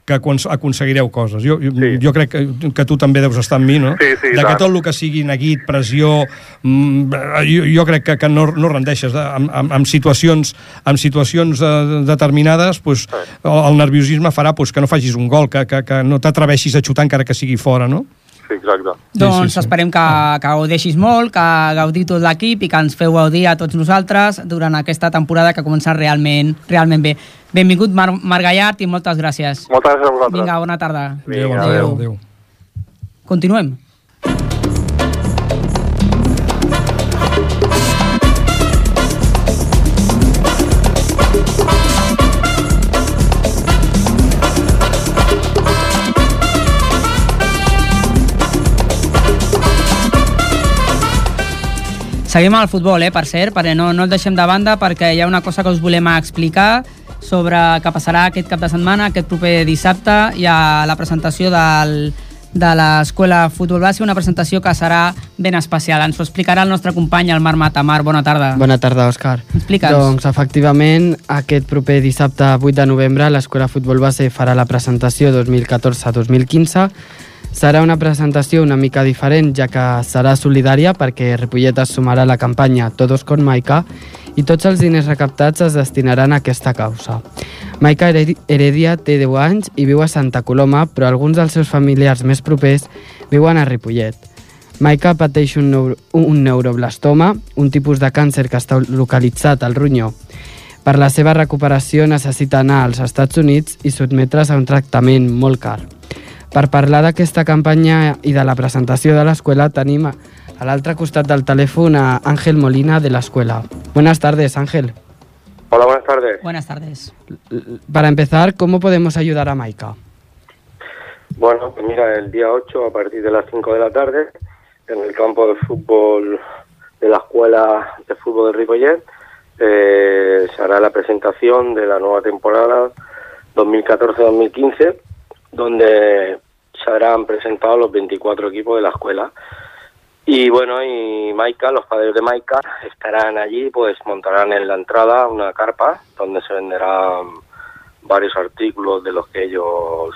que acon- aconseguireu coses. Jo, jo, Sí. jo crec que, que tu també deus estar amb mi, no? Sí, sí, de que tant. tot el que sigui neguit, pressió, mm, jo, jo crec que, que no, no rendeixes. De, amb, amb, amb situacions, amb situacions eh, determinades, pues, el, el nerviosisme farà pues, que no facis un gol, que, que, que no t'atreveixis a xutar encara que sigui fora, no? Sí, exacte. Doncs sí, sí. esperem que, que gaudeixis molt, que gaudi tot l'equip i que ens feu gaudir a tots nosaltres durant aquesta temporada que ha començat realment, realment bé. Benvingut, Mar Marc Gallart, i moltes gràcies. Moltes gràcies a vosaltres. Vinga, bona tarda. Vinga, adéu. adéu. adéu. Continuem. Seguim al futbol, eh, per cert, perquè no, no el deixem de banda perquè hi ha una cosa que us volem explicar sobre què passarà aquest cap de setmana, aquest proper dissabte, hi ha la presentació del, de l'Escola Futbol Base, una presentació que serà ben especial. Ens ho explicarà el nostre company, el Marc Matamar. Bona tarda. Bona tarda, Òscar. Explica'ns. Doncs, efectivament, aquest proper dissabte 8 de novembre l'Escola Futbol Base farà la presentació 2014-2015. Serà una presentació una mica diferent, ja que serà solidària perquè Ripollet es sumarà a la campanya Todos con Maica i tots els diners recaptats es destinaran a aquesta causa. Maica Heredi- Heredia té 10 anys i viu a Santa Coloma, però alguns dels seus familiars més propers viuen a Ripollet. Maica pateix un, neuro, un neuroblastoma, un tipus de càncer que està localitzat al ronyó. Per la seva recuperació necessita anar als Estats Units i sotmetre's a un tractament molt car. Per parlar d'aquesta campanya i de la presentació de l'escola tenim a a l'altre costat del telèfon a Ángel Molina de l'escola. Buenas tardes, Ángel. Hola, buenas tardes. Buenas tardes. Para empezar, ¿cómo podemos ayudar a Maika? Bueno, pues mira, el día 8 a partir de las 5 de la tarde en el campo de fútbol de la Escuela de Fútbol de Ripollet eh, se hará la presentación de la nueva temporada 2014-2015 donde se habrán presentado los 24 equipos de la escuela. Y bueno, y Maika, los padres de Maika estarán allí, pues montarán en la entrada una carpa donde se venderán varios artículos de los que ellos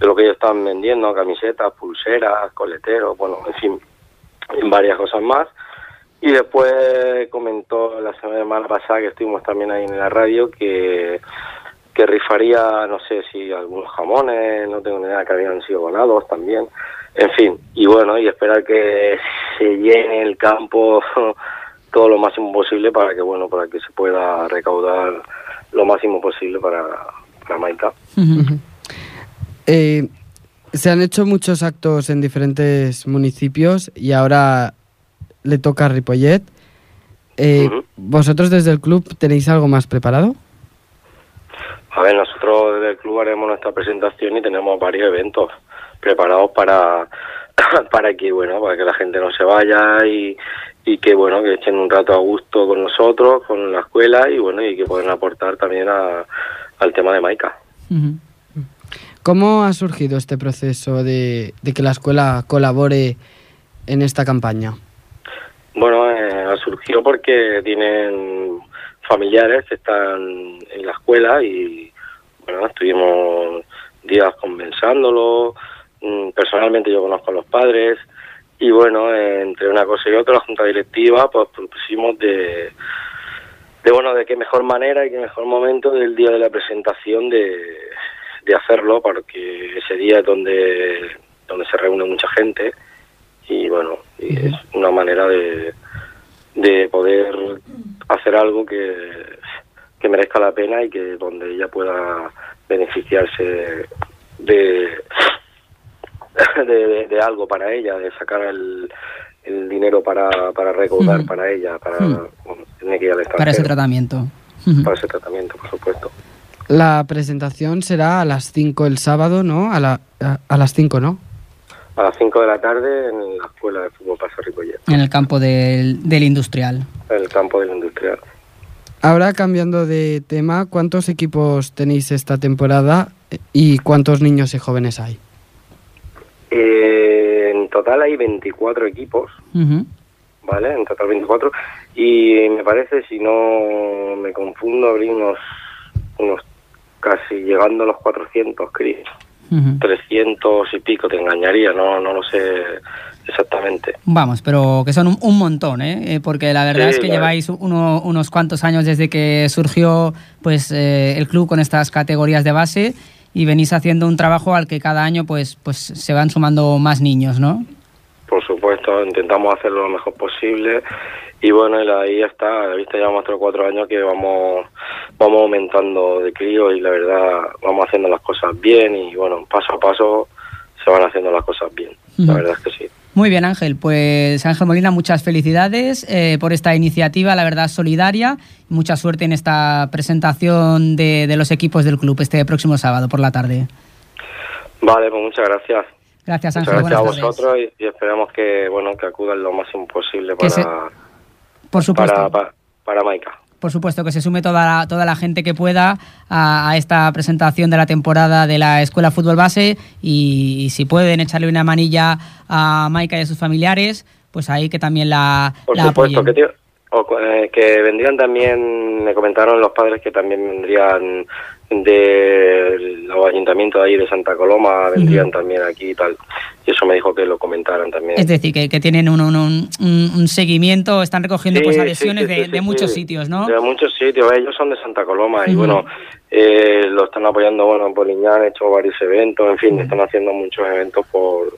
de lo que ellos están vendiendo, camisetas, pulseras, coleteros, bueno, en fin, varias cosas más. Y después comentó la semana pasada que estuvimos también ahí en la radio que, que rifaría, no sé si algunos jamones, no tengo ni idea, que habían sido donados también. En fin, y bueno, y esperar que se llene el campo todo lo máximo posible para que, bueno, para que se pueda recaudar lo máximo posible para, para Maika. Eh, se han hecho muchos actos en diferentes municipios y ahora le toca a Ripollet. Eh. ¿Vosotros desde el club tenéis algo más preparado? A ver, nosotros desde el club haremos nuestra presentación y tenemos varios eventos preparados para, para que, bueno, para que la gente no se vaya y, y que, bueno, que echen un rato a gusto con nosotros, con la escuela y, bueno, y que puedan aportar también a, al tema de Maika. Ujú. ¿Cómo ha surgido este proceso de, de que la escuela colabore en esta campaña? Bueno, eh, surgió porque tienen familiares que están en la escuela y bueno, estuvimos días convenzándolo. Mm, Personalmente yo conozco a los padres. Y bueno, entre una cosa y otra, la junta directiva, pues propusimos de, de bueno, de qué mejor manera y qué mejor momento del día de la presentación de, de hacerlo, porque ese día es donde, donde se reúne mucha gente. Y bueno, y es una manera de, de poder hacer algo que, que merezca la pena y que donde ella pueda beneficiarse de, de, de- de algo para ella, de sacar el, el dinero para, para recaudar para ella, para Ujú. bueno, tiene que ir al. Para ese tratamiento. Para ese tratamiento, por supuesto. La presentación será a las 5 el sábado, ¿no? A, la, a, a las 5, ¿no? A las 5 de la tarde en la escuela de fútbol Paso Ripollet, En el campo del, del industrial. en el campo del industrial. Ahora cambiando de tema, ¿cuántos equipos tenéis esta temporada y cuántos niños y jóvenes hay? Eh, en total hay 24 equipos. ¿vale? En total 24. Y me parece, si no me confundo, habría unos, unos casi llegando a los 400, Cris. Ujú. 300 y pico, te engañaría, no, no lo sé exactamente. Vamos, pero que son un, un montón, ¿eh? Eh, Porque la verdad Sí, es que claro. lleváis uno- unos cuantos años desde que surgió pues eh, el club con estas categorías de base y venís haciendo un trabajo al que cada año pues pues se van sumando más niños, ¿no? Por supuesto, intentamos hacerlo lo mejor posible y bueno, y ahí está, la vista llevamos tres o cuatro años que vamos vamos aumentando de crío y la verdad vamos haciendo las cosas bien y bueno, paso a paso se van haciendo las cosas bien, la verdad es que sí. Muy bien, Ángel. Pues Ángel Molina, muchas felicidades eh, por esta iniciativa, la verdad, solidaria. Mucha suerte en esta presentación de, de los equipos del club este próximo sábado por la tarde. Vale, pues muchas gracias. Gracias, Muchas Ángel. gracias a Buenas vosotros y, y esperamos que bueno que acudan lo máximo posible para, se- Por supuesto. para, para, para Maika. Por supuesto, que se sume toda la, toda la gente que pueda a, a esta presentación de la temporada de la Escuela Fútbol Base y, si pueden echarle una manilla a Maika y a sus familiares, pues ahí que también la, Por la supuesto, apoyen. que, tío- o cu- eh, que vendrían también, me comentaron los padres que también vendrían de los ayuntamientos de ahí de Santa Coloma, vendrían también aquí y tal. Y eso me dijo que lo comentaran también. Es decir, que, que tienen un, un- un- un seguimiento, están recogiendo Sí, pues sí, adhesiones sí, de, sí, de sí, muchos sitios, ¿no? De muchos sitios, ellos son de Santa Coloma y bueno, eh, lo están apoyando, bueno, en Poliñán han hecho varios eventos, en fin, están haciendo muchos eventos por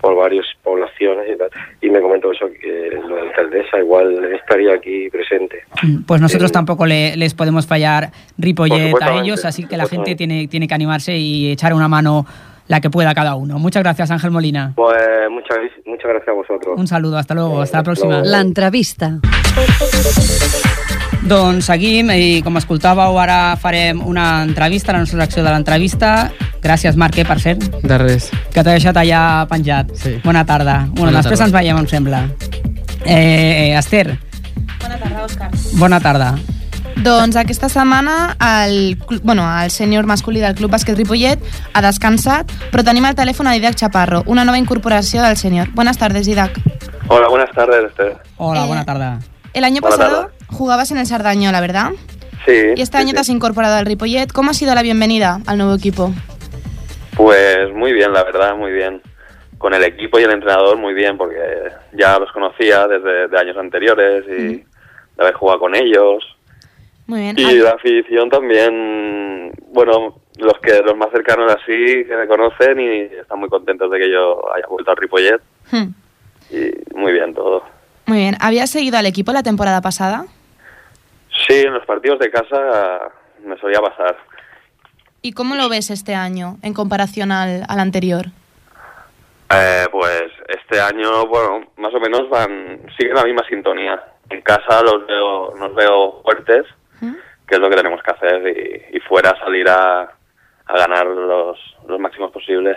por varias poblaciones y tal. Y me comentó eso, que la alcaldesa igual estaría aquí presente. Pues nosotros tampoco le- les podemos fallar Ripollet a ellos, así que la gente tiene, tiene que animarse y echar una mano la que pueda cada uno. Muchas gracias, Ángel Molina. Pues muchas, muchas gracias a vosotros. Un saludo, hasta luego, hasta la hasta próxima. luego. L'entrevista. Doncs seguim i com escoltàveu ara farem una entrevista, la nostra secció de l'entrevista. Gràcies Marc, eh, per cert, De res. que t'he deixat allà penjat. Sí. Bona tarda. Bueno, Bona després tarda. ens veiem, em sembla. Eh, eh, Esther, Bona tarda, Òscar. bona tarda. Doncs aquesta setmana el, bueno, el sènior masculí del Club Bàsquet Ripollet ha descansat, però tenim al telèfon a Didac Chaparro, una nova incorporació del sènior. Buenas tardes, Didac. Hola, buenas tardes, Esther. Hola, Eh, bona tarda. El año Buena pasado jugabas en el Sardañola, ¿verdad? Sí. Y este sí, año sí. te has incorporado al Ripollet. ¿Cómo ha sido la bienvenida al nuevo equipo? Pues muy bien, la verdad, muy bien. Con el equipo y el entrenador muy bien, porque ya los conocía desde de años anteriores y de haber jugado con ellos. Muy bien. Y Al- la afición también, bueno, los que los más cercanos así que me conocen y están muy contentos de que yo haya vuelto al Ripollet Hmm, y muy bien todo. Muy bien. ¿Habías seguido al equipo la temporada pasada? Sí, en los partidos de casa me solía pasar. ¿Y cómo lo ves este año en comparación al, al anterior? Eh, pues este año, bueno, más o menos van, siguen la misma sintonía. En casa los veo, nos veo fuertes, que es lo que tenemos que hacer, y, y fuera salir a, a ganar los, los máximos posibles.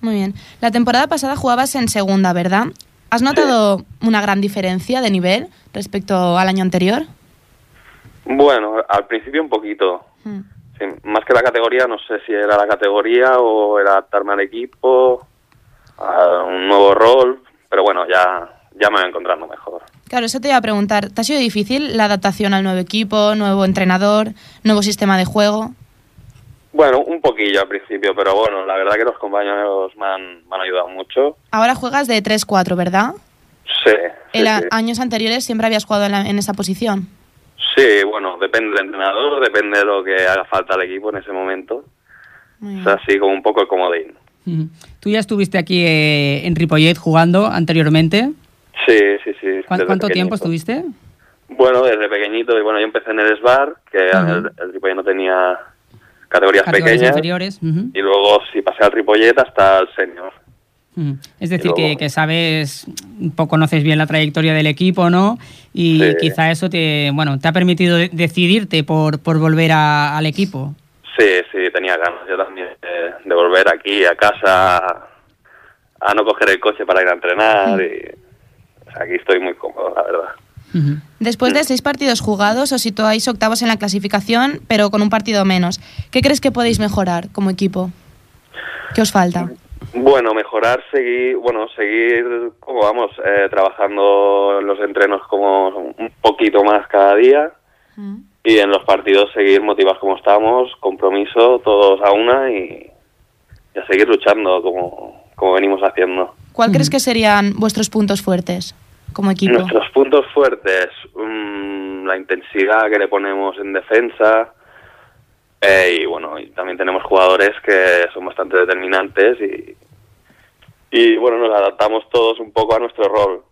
Muy bien. La temporada pasada jugabas en segunda, ¿verdad? ¿Has notado una gran diferencia de nivel respecto al año anterior? Bueno, al principio un poquito. Sí, más que la categoría, no sé si era la categoría o era adaptarme al equipo, a un nuevo rol, pero bueno, ya, ya me voy encontrando mejor. Claro, eso te iba a preguntar. ¿Te ha sido difícil la adaptación al nuevo equipo, nuevo entrenador, nuevo sistema de juego? Bueno, un poquillo al principio, pero bueno, la verdad que los compañeros me han, me han ayudado mucho. Ahora juegas de 3-4, ¿verdad? Sí, sí, En a- sí. años anteriores siempre habías jugado en, la- en esa posición. Sí, bueno, depende del entrenador, depende de lo que haga falta al equipo en ese momento. O sea, así como un poco el comodín. Tú ya estuviste aquí eh, en Ripollet jugando anteriormente. Sí, sí, sí. ¿Cuán- desde ¿Cuánto tiempo estuviste? Bueno, desde pequeñito, y bueno, yo empecé en el SBAR, que el, el Ripollet no tenía categorías, Categorías pequeñas, ujú. y luego sí pasé al Ripollet hasta el senior. Es decir, luego- que, que sabes, un poco conoces bien la trayectoria del equipo, ¿no? Y Sí. quizá eso te, bueno, te ha permitido de- decidirte por, por volver a- al equipo. Sí, sí, tenía ganas yo también de, de volver aquí a casa a, no coger el coche para ir a entrenar y aquí estoy muy cómodo, la verdad. Después de seis partidos jugados, os situáis octavos en la clasificación, pero con un partido menos. ¿Qué crees que podéis mejorar como equipo? ¿Qué os falta? Bueno, mejorar, seguir, bueno, seguir, como vamos, eh, trabajando en los entrenos como un poquito más cada día y en los partidos seguir motivados como estamos, compromiso, todos a una y, y a seguir luchando como, como venimos haciendo. ¿Cuál crees que serían vuestros puntos fuertes como equipo? Nuestros puntos fuertes, mm, la intensidad que le ponemos en defensa eh, y bueno, y también tenemos jugadores que son bastante determinantes y, y bueno, nos adaptamos todos un poco a nuestro rol.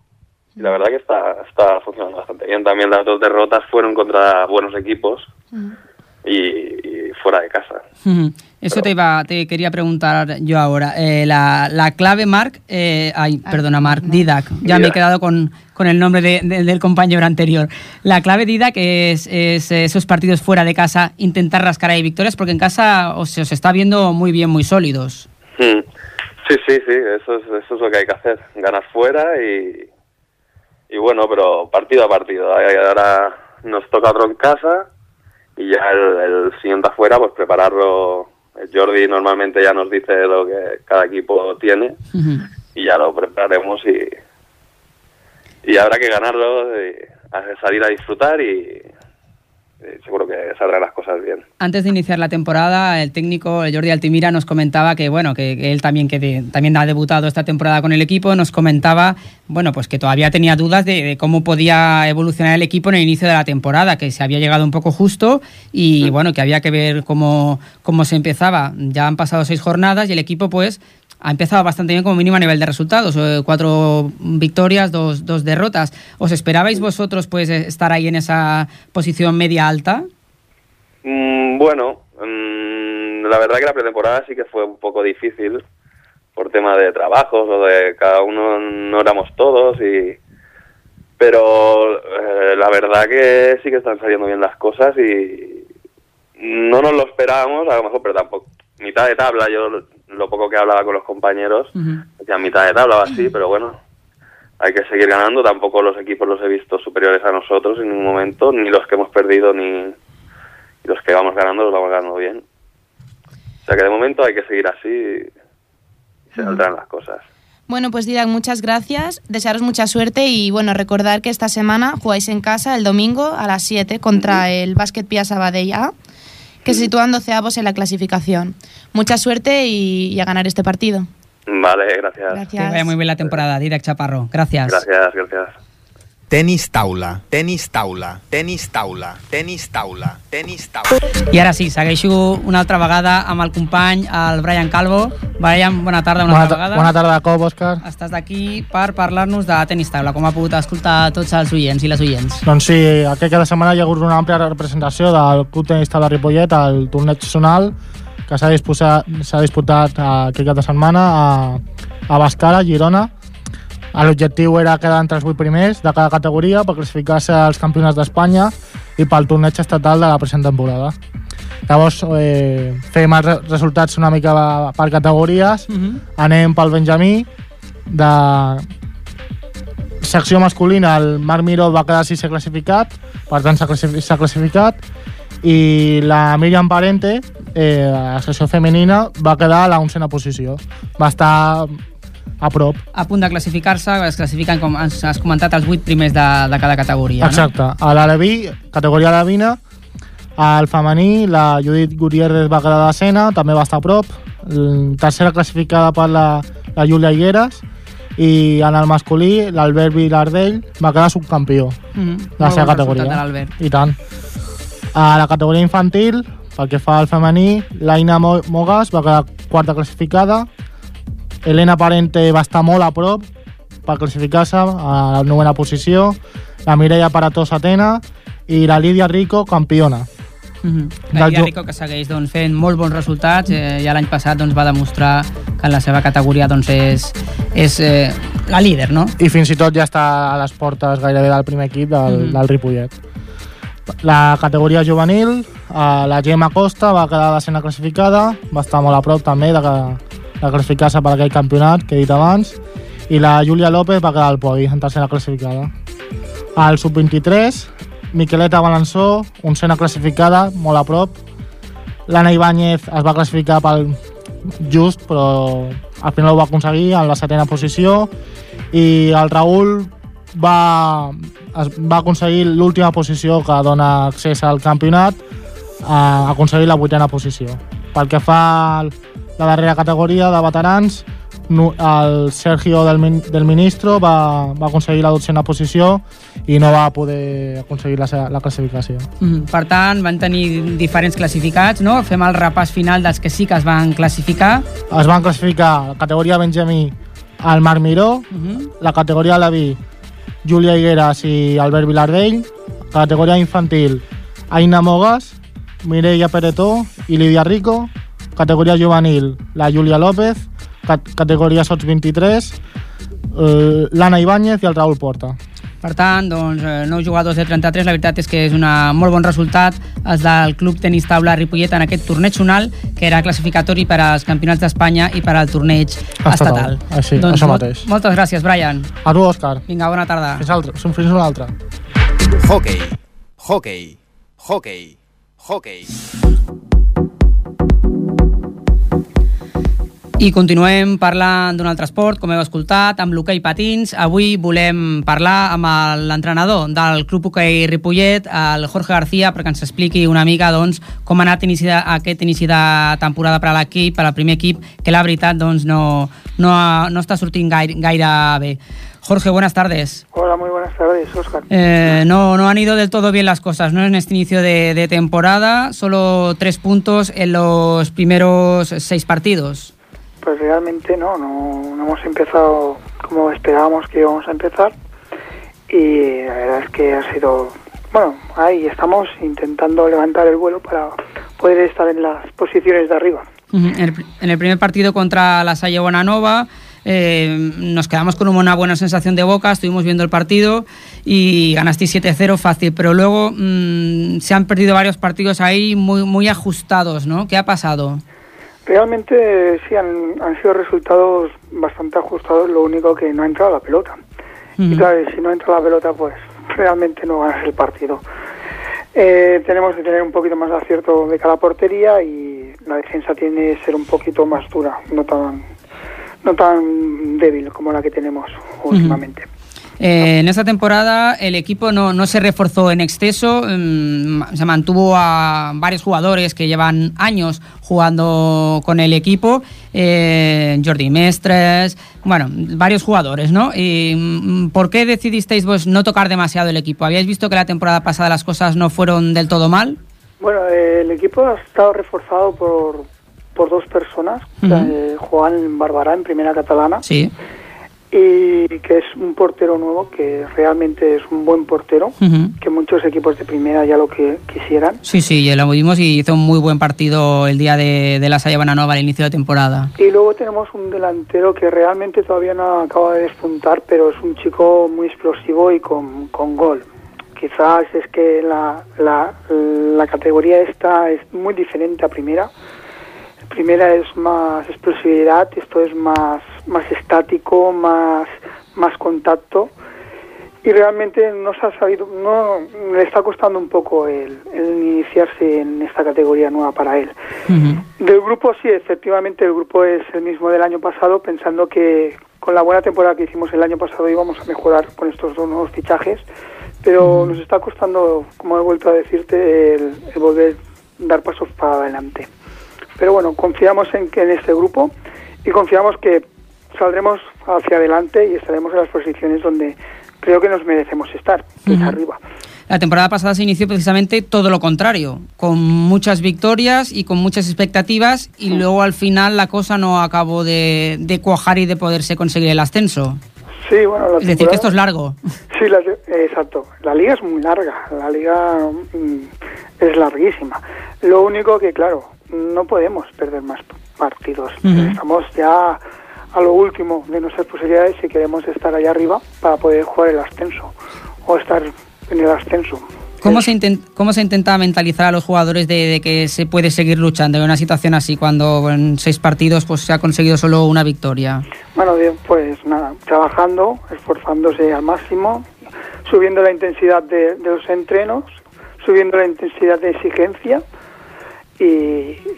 Y la verdad que está, está funcionando bastante bien. También las dos derrotas fueron contra buenos equipos y, y fuera de casa. Eso te iba, te quería preguntar yo ahora. Eh, la, la clave, Marc, eh, ay, perdona, Marc, Didac. Ya me he quedado con, con el nombre de- de- del compañero anterior. La clave, Didac, es, es esos partidos fuera de casa, intentar rascar ahí victorias, porque en casa os, se os está viendo muy bien, muy sólidos. Sí, sí, sí, eso es, eso es lo que hay que hacer, ganar fuera y, y bueno, pero partido a partido. Ahora nos toca otro en casa y ya el, el siguiente afuera, pues prepararlo. Jordi normalmente ya nos dice lo que cada equipo tiene y ya lo prepararemos y, y habrá que ganarlo, y salir a disfrutar y seguro que saldrán las cosas bien. Antes de iniciar la temporada, el técnico el Jordi Altimira nos comentaba que bueno, que, que él también que también ha debutado esta temporada con el equipo, nos comentaba, bueno, pues que todavía tenía dudas de, de cómo podía evolucionar el equipo en el inicio de la temporada, que se había llegado un poco justo y bueno, que había que ver cómo, cómo se empezaba. Ya han pasado seis jornadas y el equipo pues ha empezado bastante bien como mínimo a nivel de resultados, eh, cuatro victorias, dos, dos derrotas. ¿Os esperabais vosotros pues estar ahí en esa posición media alta? Mm, bueno, mm, la verdad que la pretemporada sí que fue un poco difícil por tema de trabajos o de cada uno no éramos todos y pero eh, la verdad que sí que están saliendo bien las cosas y no nos lo esperábamos a lo mejor pero tampoco mitad de tabla yo lo, poco que hablaba con los compañeros ya mitad de tabla o así pero bueno hay que seguir ganando. Tampoco los equipos los he visto superiores a nosotros en ningún momento ni los que hemos perdido ni los que vamos ganando los vamos ganando bien. O sea que de momento hay que seguir así y se saldrán las cosas. Bueno, pues Didac, muchas gracias, desearos mucha suerte y bueno, recordar que esta semana jugáis en casa el domingo a las 7 contra el Básquet Pia Sabadell A, que se sitúan doceavos en la clasificación. Mucha suerte y, y a ganar este partido. Vale, gracias. Que vaya muy bien la temporada, Didac Chaparro. Gracias. Gracias, gracias. Tenis taula, tenis taula, tenis taula, tenis taula, tenis taula. I ara sí, segueixo una altra vegada amb el company, el Brian Calvo. Brian, bona tarda una Bona, altra vegada. bona tarda de cop, Òscar. Estàs d'aquí per parlar-nos de tenis taula, com ha pogut escoltar tots els oients i les oients. Doncs sí, aquest cada setmana hi ha hagut una àmplia representació del Club Tenis Taula Ripollet al torneig zonal que s'ha disputat, s'ha disputat eh, aquest cap de setmana a, a Bascara, Girona. L'objectiu era quedar entre els vuit primers de cada categoria per classificar-se als campionats d'Espanya i pel torneig estatal de la present temporada. Llavors, eh, fem els re- resultats una mica per categories. Anem pel Benjamí, de secció masculina el Marc Miró va quedar sisè classificat, per tant s'ha s'ha classificat, i la Miriam Parente, eh, a la secció femenina, va quedar a la oncena posició. Va estar a prop. A punt de classificar-se, es classifiquen, com has, has comentat, els vuit primers de, de cada categoria. Exacte. A l'Aleví, categoria alevina, al femení, la Judit Gutiérrez va quedar decena, també va estar a prop. Tercera classificada per la, la Júlia Higueras i en el masculí l'Albert Vilardell va quedar subcampió No? Mm -hmm. de la seva categoria. I tant. A la categoria infantil, pel que fa al femení, l'Aina Mo- Mogas va quedar quarta classificada, Elena Parente va estar molt a prop per classificar-se a la novena posició, la Mireia Parató setena i la Lídia Rico campiona. Mm -hmm. La Lídia Rico que segueix doncs, fent molt bons resultats, eh, ja l'any passat doncs, va demostrar que en la seva categoria doncs, és, és eh, la líder, no? I fins i tot ja està a les portes gairebé del primer equip del, Mhm. del Ripollet. La categoria juvenil, eh, la Gemma Costa va quedar desena classificada, va estar molt a prop també de, de classificar-se per aquell campionat que he dit abans, i la Júlia López va quedar al podi, en tercera classificada. Al sub-23, Miqueleta Balançó, oncena classificada, molt a prop. L'Anna Ibáñez es va classificar pel just, però al final ho va aconseguir en la setena posició i el Raül va, es, va aconseguir l'última posició que dona accés al campionat a aconseguir la vuitena posició. Pel que fa a la darrera categoria de veterans, el Sergio del, Min- del Ministro va, va aconseguir la dotzena posició i no va poder aconseguir la, la classificació. Mm, per tant, van tenir diferents classificats, no? Fem el repàs final dels que sí que es van classificar. Es van classificar la categoria Benjamí al Marc Miró, Mhm. la categoria Leví Júlia Higueras i Albert Vilardell, categoria infantil Aina Mogas, Mireia Peretó i Lídia Rico, categoria juvenil la Júlia López, cat categoria Sots 23, eh, l'Anna Ibáñez i el Raül Porta. Per tant, doncs, eh, nou jugadors de 33, la veritat és que és un molt bon resultat els del Club Tenis Taula Ripollet en aquest torneig zonal, que era classificatori per als campionats d'Espanya i per al torneig estatal. Així, doncs, això molt- mateix. Moltes gràcies, Brian. A tu, Òscar. Vinga, bona tarda. Fins, altre, fins una altra. Hockey, hockey, hockey, hockey. I continuem parlant d'un altre esport, com heu escoltat, amb l'hoquei patins. Avui volem parlar amb l'entrenador del Club Hoquei Ripollet, el Jorge García, perquè ens expliqui una mica doncs, com ha anat inici de, aquest inici de temporada per a l'equip, per al primer equip, que la veritat doncs, no, no, no està sortint gaire, gaire bé. Jorge, buenas tardes. Hola, muy buenas tardes, Oscar. Eh, no, no han ido del todo bien las cosas, ¿no? En este inicio de, de temporada, solo tres puntos en los primeros seis partidos. Pues realmente no, no, no hemos empezado como esperábamos que íbamos a empezar y la verdad es que ha sido, bueno, ahí estamos intentando levantar el vuelo para poder estar en las posiciones de arriba. En el, en el primer partido contra la Salle Bonanova eh, nos quedamos con una buena sensación de boca, estuvimos viendo el partido y ganasteis 7-0 fácil, pero luego mm, se han perdido varios partidos ahí muy, muy ajustados, ¿no? ¿Qué ha pasado? Realmente sí han, han sido resultados bastante ajustados, lo único que no ha entrado la pelota. Y claro, si no entra la pelota, pues realmente no ganas el partido. Eh, tenemos que tener un poquito más de acierto de cada portería y la defensa tiene que ser un poquito más dura, no tan, no tan débil como la que tenemos últimamente. Eh, en esta temporada el equipo no, no se reforzó en exceso, mm, se mantuvo a varios jugadores que llevan años jugando con el equipo, eh, Jordi Mestres, bueno, varios jugadores, ¿no? Y, mm, ¿Por qué decidisteis vos no tocar demasiado el equipo? ¿Habíais visto que la temporada pasada las cosas no fueron del todo mal? Bueno, eh, el equipo ha estado reforzado por, por dos personas, eh, Juan Barbará en primera catalana. Sí. Y que es un portero nuevo que realmente es un buen portero Ujú. que muchos equipos de primera ya lo que quisieran Sí, sí, ya lo vimos y hizo un muy buen partido el día de, de la Saya Bananova al inicio de temporada. y luego tenemos un delantero que realmente todavía no acaba de despuntar pero es un chico muy explosivo y con, con gol quizás es que la, la, la categoría esta es muy diferente a primera primera es más explosividad, esto es más, más estático, más, más contacto y realmente no se ha sabido, no le está costando un poco el, el iniciarse en esta categoría nueva para él. Del grupo sí, efectivamente el grupo es el mismo del año pasado, pensando que con la buena temporada que hicimos el año pasado íbamos a mejorar con estos dos nuevos fichajes, pero nos está costando, como he vuelto a decirte, el, el volver dar pasos para adelante. Pero bueno, confiamos en que en este grupo y confiamos que saldremos hacia adelante y estaremos en las posiciones donde creo que nos merecemos estar, que es arriba. La temporada pasada se inició precisamente todo lo contrario, con muchas victorias y con muchas expectativas y luego al final la cosa no acabó de, de cuajar y de poderse conseguir el ascenso. Sí, bueno, la Es decir, que esto es largo. Sí, la exacto. La liga es muy larga, la liga mm, es larguísima. Lo único que, claro, no podemos perder más partidos. Estamos ya a lo último de nuestras posibilidades si queremos estar allá arriba para poder jugar el ascenso o estar en el ascenso. ¿Cómo se, inten- ¿Cómo se intenta mentalizar a los jugadores de, de que se puede seguir luchando en una situación así cuando en seis partidos pues, se ha conseguido solo una victoria? Bueno, bien, pues nada, trabajando, esforzándose al máximo, subiendo la intensidad de, de los entrenos, subiendo la intensidad de exigencia y,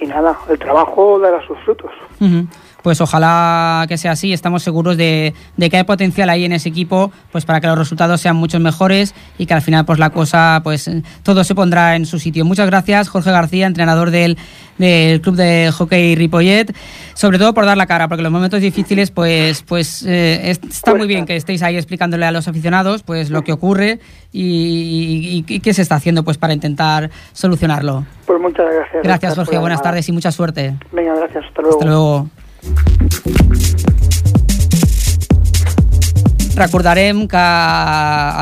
y nada, el trabajo dará sus frutos. Ujú. Pues ojalá que sea así. Estamos seguros de, de que hay potencial ahí en ese equipo, pues para que los resultados sean muchos mejores y que al final pues la cosa, pues todo se pondrá en su sitio. Muchas gracias, Jorge García, entrenador del, del club de hockey Ripollet, sobre todo por dar la cara, porque en los momentos difíciles, pues, pues eh, es- está muy bien que estéis ahí explicándole a los aficionados, pues lo que ocurre y, y- y qué se está haciendo, pues para intentar solucionarlo. Pues muchas gracias. Gracias, por Jorge. Buenas tardes y mucha suerte. Venga, gracias. Hasta luego. Hasta luego. Recordarem que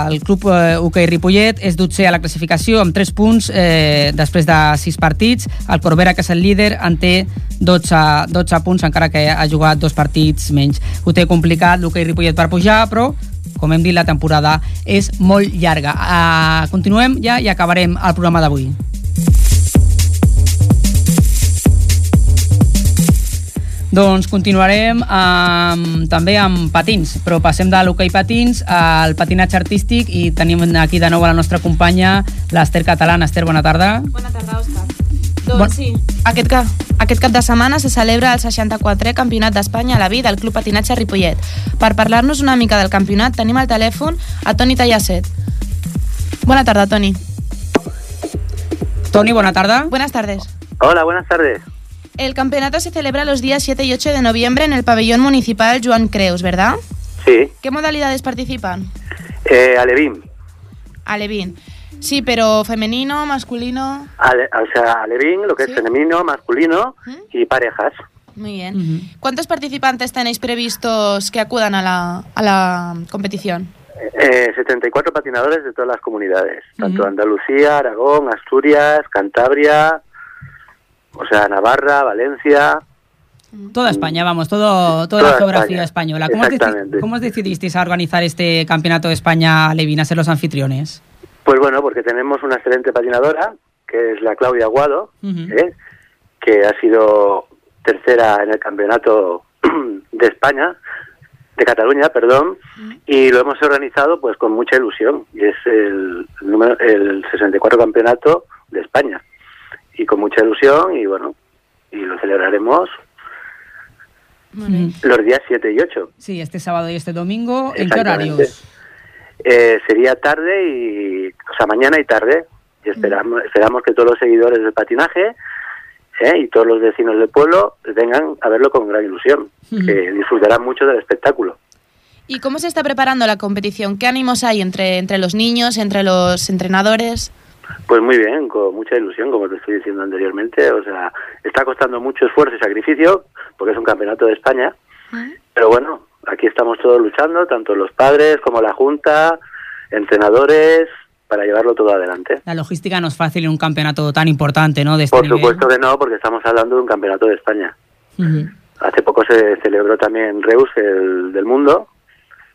el club eh, hoquei Ripollet és dotzer a la classificació amb 3 punts eh, després de 6 partits. El Corbera, que és el líder, en té 12, 12 punts, encara que ha jugat dos partits menys. Ho té complicat l'hoquei Ripollet per pujar, però com hem dit, la temporada és molt llarga. Uh, continuem ja i acabarem el programa d'avui. Doncs continuarem amb, també amb patins, però passem de l'hoquei patins al patinatge artístic i tenim aquí de nou a la nostra companya, l'Ester Catalana. Ester, bona tarda. Bona tarda, Òscar. Doncs sí, aquest cap, aquest cap de setmana se celebra el 64è Campionat d'Espanya a la vida del Club Patinatge Ripollet. Per parlar-nos una mica del campionat tenim al telèfon a Toni Tallasset. Bona tarda, Toni. Toni, bona tarda. Buenas tardes. Hola, buenas tardes. El campeonato se celebra los días 7 y 8 de noviembre en el pabellón municipal Joan Creus, ¿verdad? Sí, ¿Qué modalidades participan? eh, Alevín. Alevín. Sí, pero femenino, masculino. Ale- o sea, Alevín, lo que es femenino, masculino y parejas. Muy bien. ¿Cuántos participantes tenéis previstos que acudan a la, a la competición? Eh, 74 patinadores de todas las comunidades, tanto Andalucía, Aragón, Asturias, Cantabria, o sea, Navarra, Valencia. Toda España, vamos, todo, toda, Toda la geografía España, española. ¿Cómo os, cómo os decidisteis a organizar este campeonato de España Levin, a ser los anfitriones? Pues bueno, porque tenemos una excelente patinadora, que es la Claudia Aguado, ¿eh? que ha sido tercera en el campeonato de España, de Cataluña, perdón, y lo hemos organizado pues con mucha ilusión, y es el, número, el 64 campeonato de España, y con mucha ilusión, y bueno, y lo celebraremos los días 7 y 8. Sí, este sábado y este domingo. ¿En qué horarios? Eh, sería tarde y, o sea, mañana y tarde. Y esperamos, esperamos que todos los seguidores del patinaje ¿eh? y todos los vecinos del pueblo vengan a verlo con gran ilusión, que disfrutarán mucho del espectáculo. ¿Y cómo se está preparando la competición? ¿Qué ánimos hay entre, entre los niños, entre los entrenadores? Pues muy bien, con mucha ilusión, como te estoy diciendo anteriormente. O sea, está costando mucho esfuerzo y sacrificio, porque es un campeonato de España. Pero bueno, aquí estamos todos luchando, tanto los padres como la Junta, entrenadores, para llevarlo todo adelante. La logística no es fácil en un campeonato tan importante, ¿no? De este Por nivel. supuesto que no, porque estamos hablando de un campeonato de España. Ujú. Hace poco se celebró también Reus, el del mundo,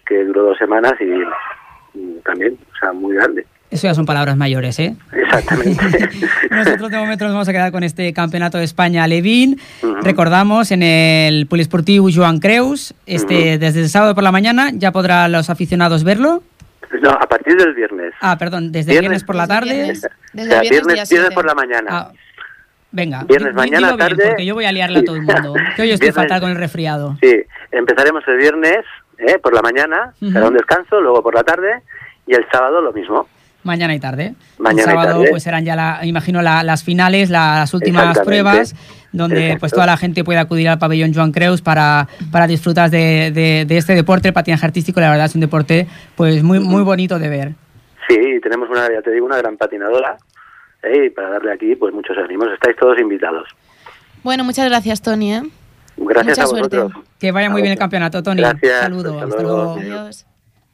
que duró dos semanas y también, o sea, muy grande. Eso ya son palabras mayores, ¿eh? Exactamente. Nosotros de momento nos vamos a quedar con este campeonato de España Levín. Ujú. Recordamos en el Poliesportivo Joan Creus, este, desde el sábado por la mañana, ya podrán los aficionados verlo. No, a partir del viernes. Ah, perdón, desde viernes, Viernes. por la tarde. Viernes. O Desde sea, el viernes, viernes, día viernes 7. por la mañana. Ah, venga, Viernes, mañana, bien, tarde. porque yo voy a liarle a todo el mundo. Que hoy estoy Viernes. fatal con el resfriado. Sí, empezaremos el viernes ¿eh? por la mañana, será un descanso, luego por la tarde y el sábado lo mismo. Mañana y tarde. Mañana el y sábado tarde. pues serán ya, la, imagino, la- las finales, las últimas pruebas, donde Exacto. pues toda la gente puede acudir al pabellón Joan Creus para, para disfrutar de, de- de este deporte, el patinaje artístico. La verdad es un deporte pues muy, muy bonito de ver. Sí, tenemos una, ya te digo, una gran patinadora ¿eh? y para darle aquí pues muchos ánimos. Estáis todos invitados. Bueno, muchas gracias, Tony. ¿eh? Gracias Mucha a suerte. vosotros. Que vaya muy bien el campeonato, Toni. Gracias. Saludos. Hasta Hasta luego. luego. Adiós.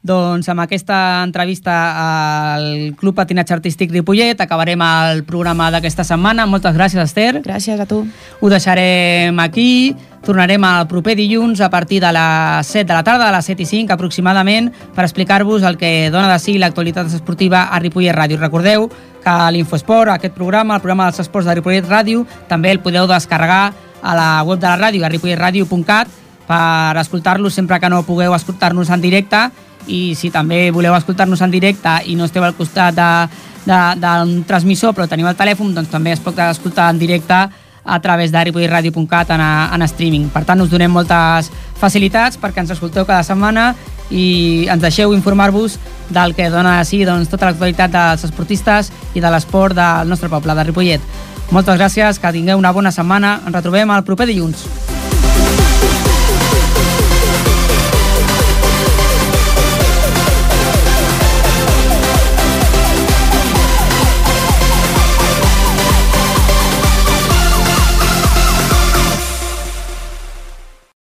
Doncs amb aquesta entrevista al Club Patinatge Artístic Ripollet acabarem el programa d'aquesta setmana. Moltes gràcies, Esther. Gràcies a tu. Ho deixarem aquí. Tornarem el proper dilluns a partir de les 7 de la tarda, a les 7 i 5 aproximadament, per explicar-vos el que dona de si l'actualitat esportiva a Ripollet Ràdio. Recordeu que l'Infosport, aquest programa, el programa dels esports de Ripollet Ràdio, també el podeu descarregar a la web de la ràdio, a ripolletradio.cat, per escoltar-los sempre que no pugueu escoltar-nos en directe i si també voleu escoltar-nos en directe i no esteu al costat d'un transmissor però teniu el telèfon, doncs també es pot escoltar en directe a través de ripolletradio.cat en, en streaming. Per tant, us donem moltes facilitats perquè ens escolteu cada setmana i ens deixeu informar-vos del que dona de si doncs, tota l'actualitat dels esportistes i de l'esport del nostre poble, de Ripollet. Moltes gràcies, que tingueu una bona setmana. Ens retrobem el proper dilluns.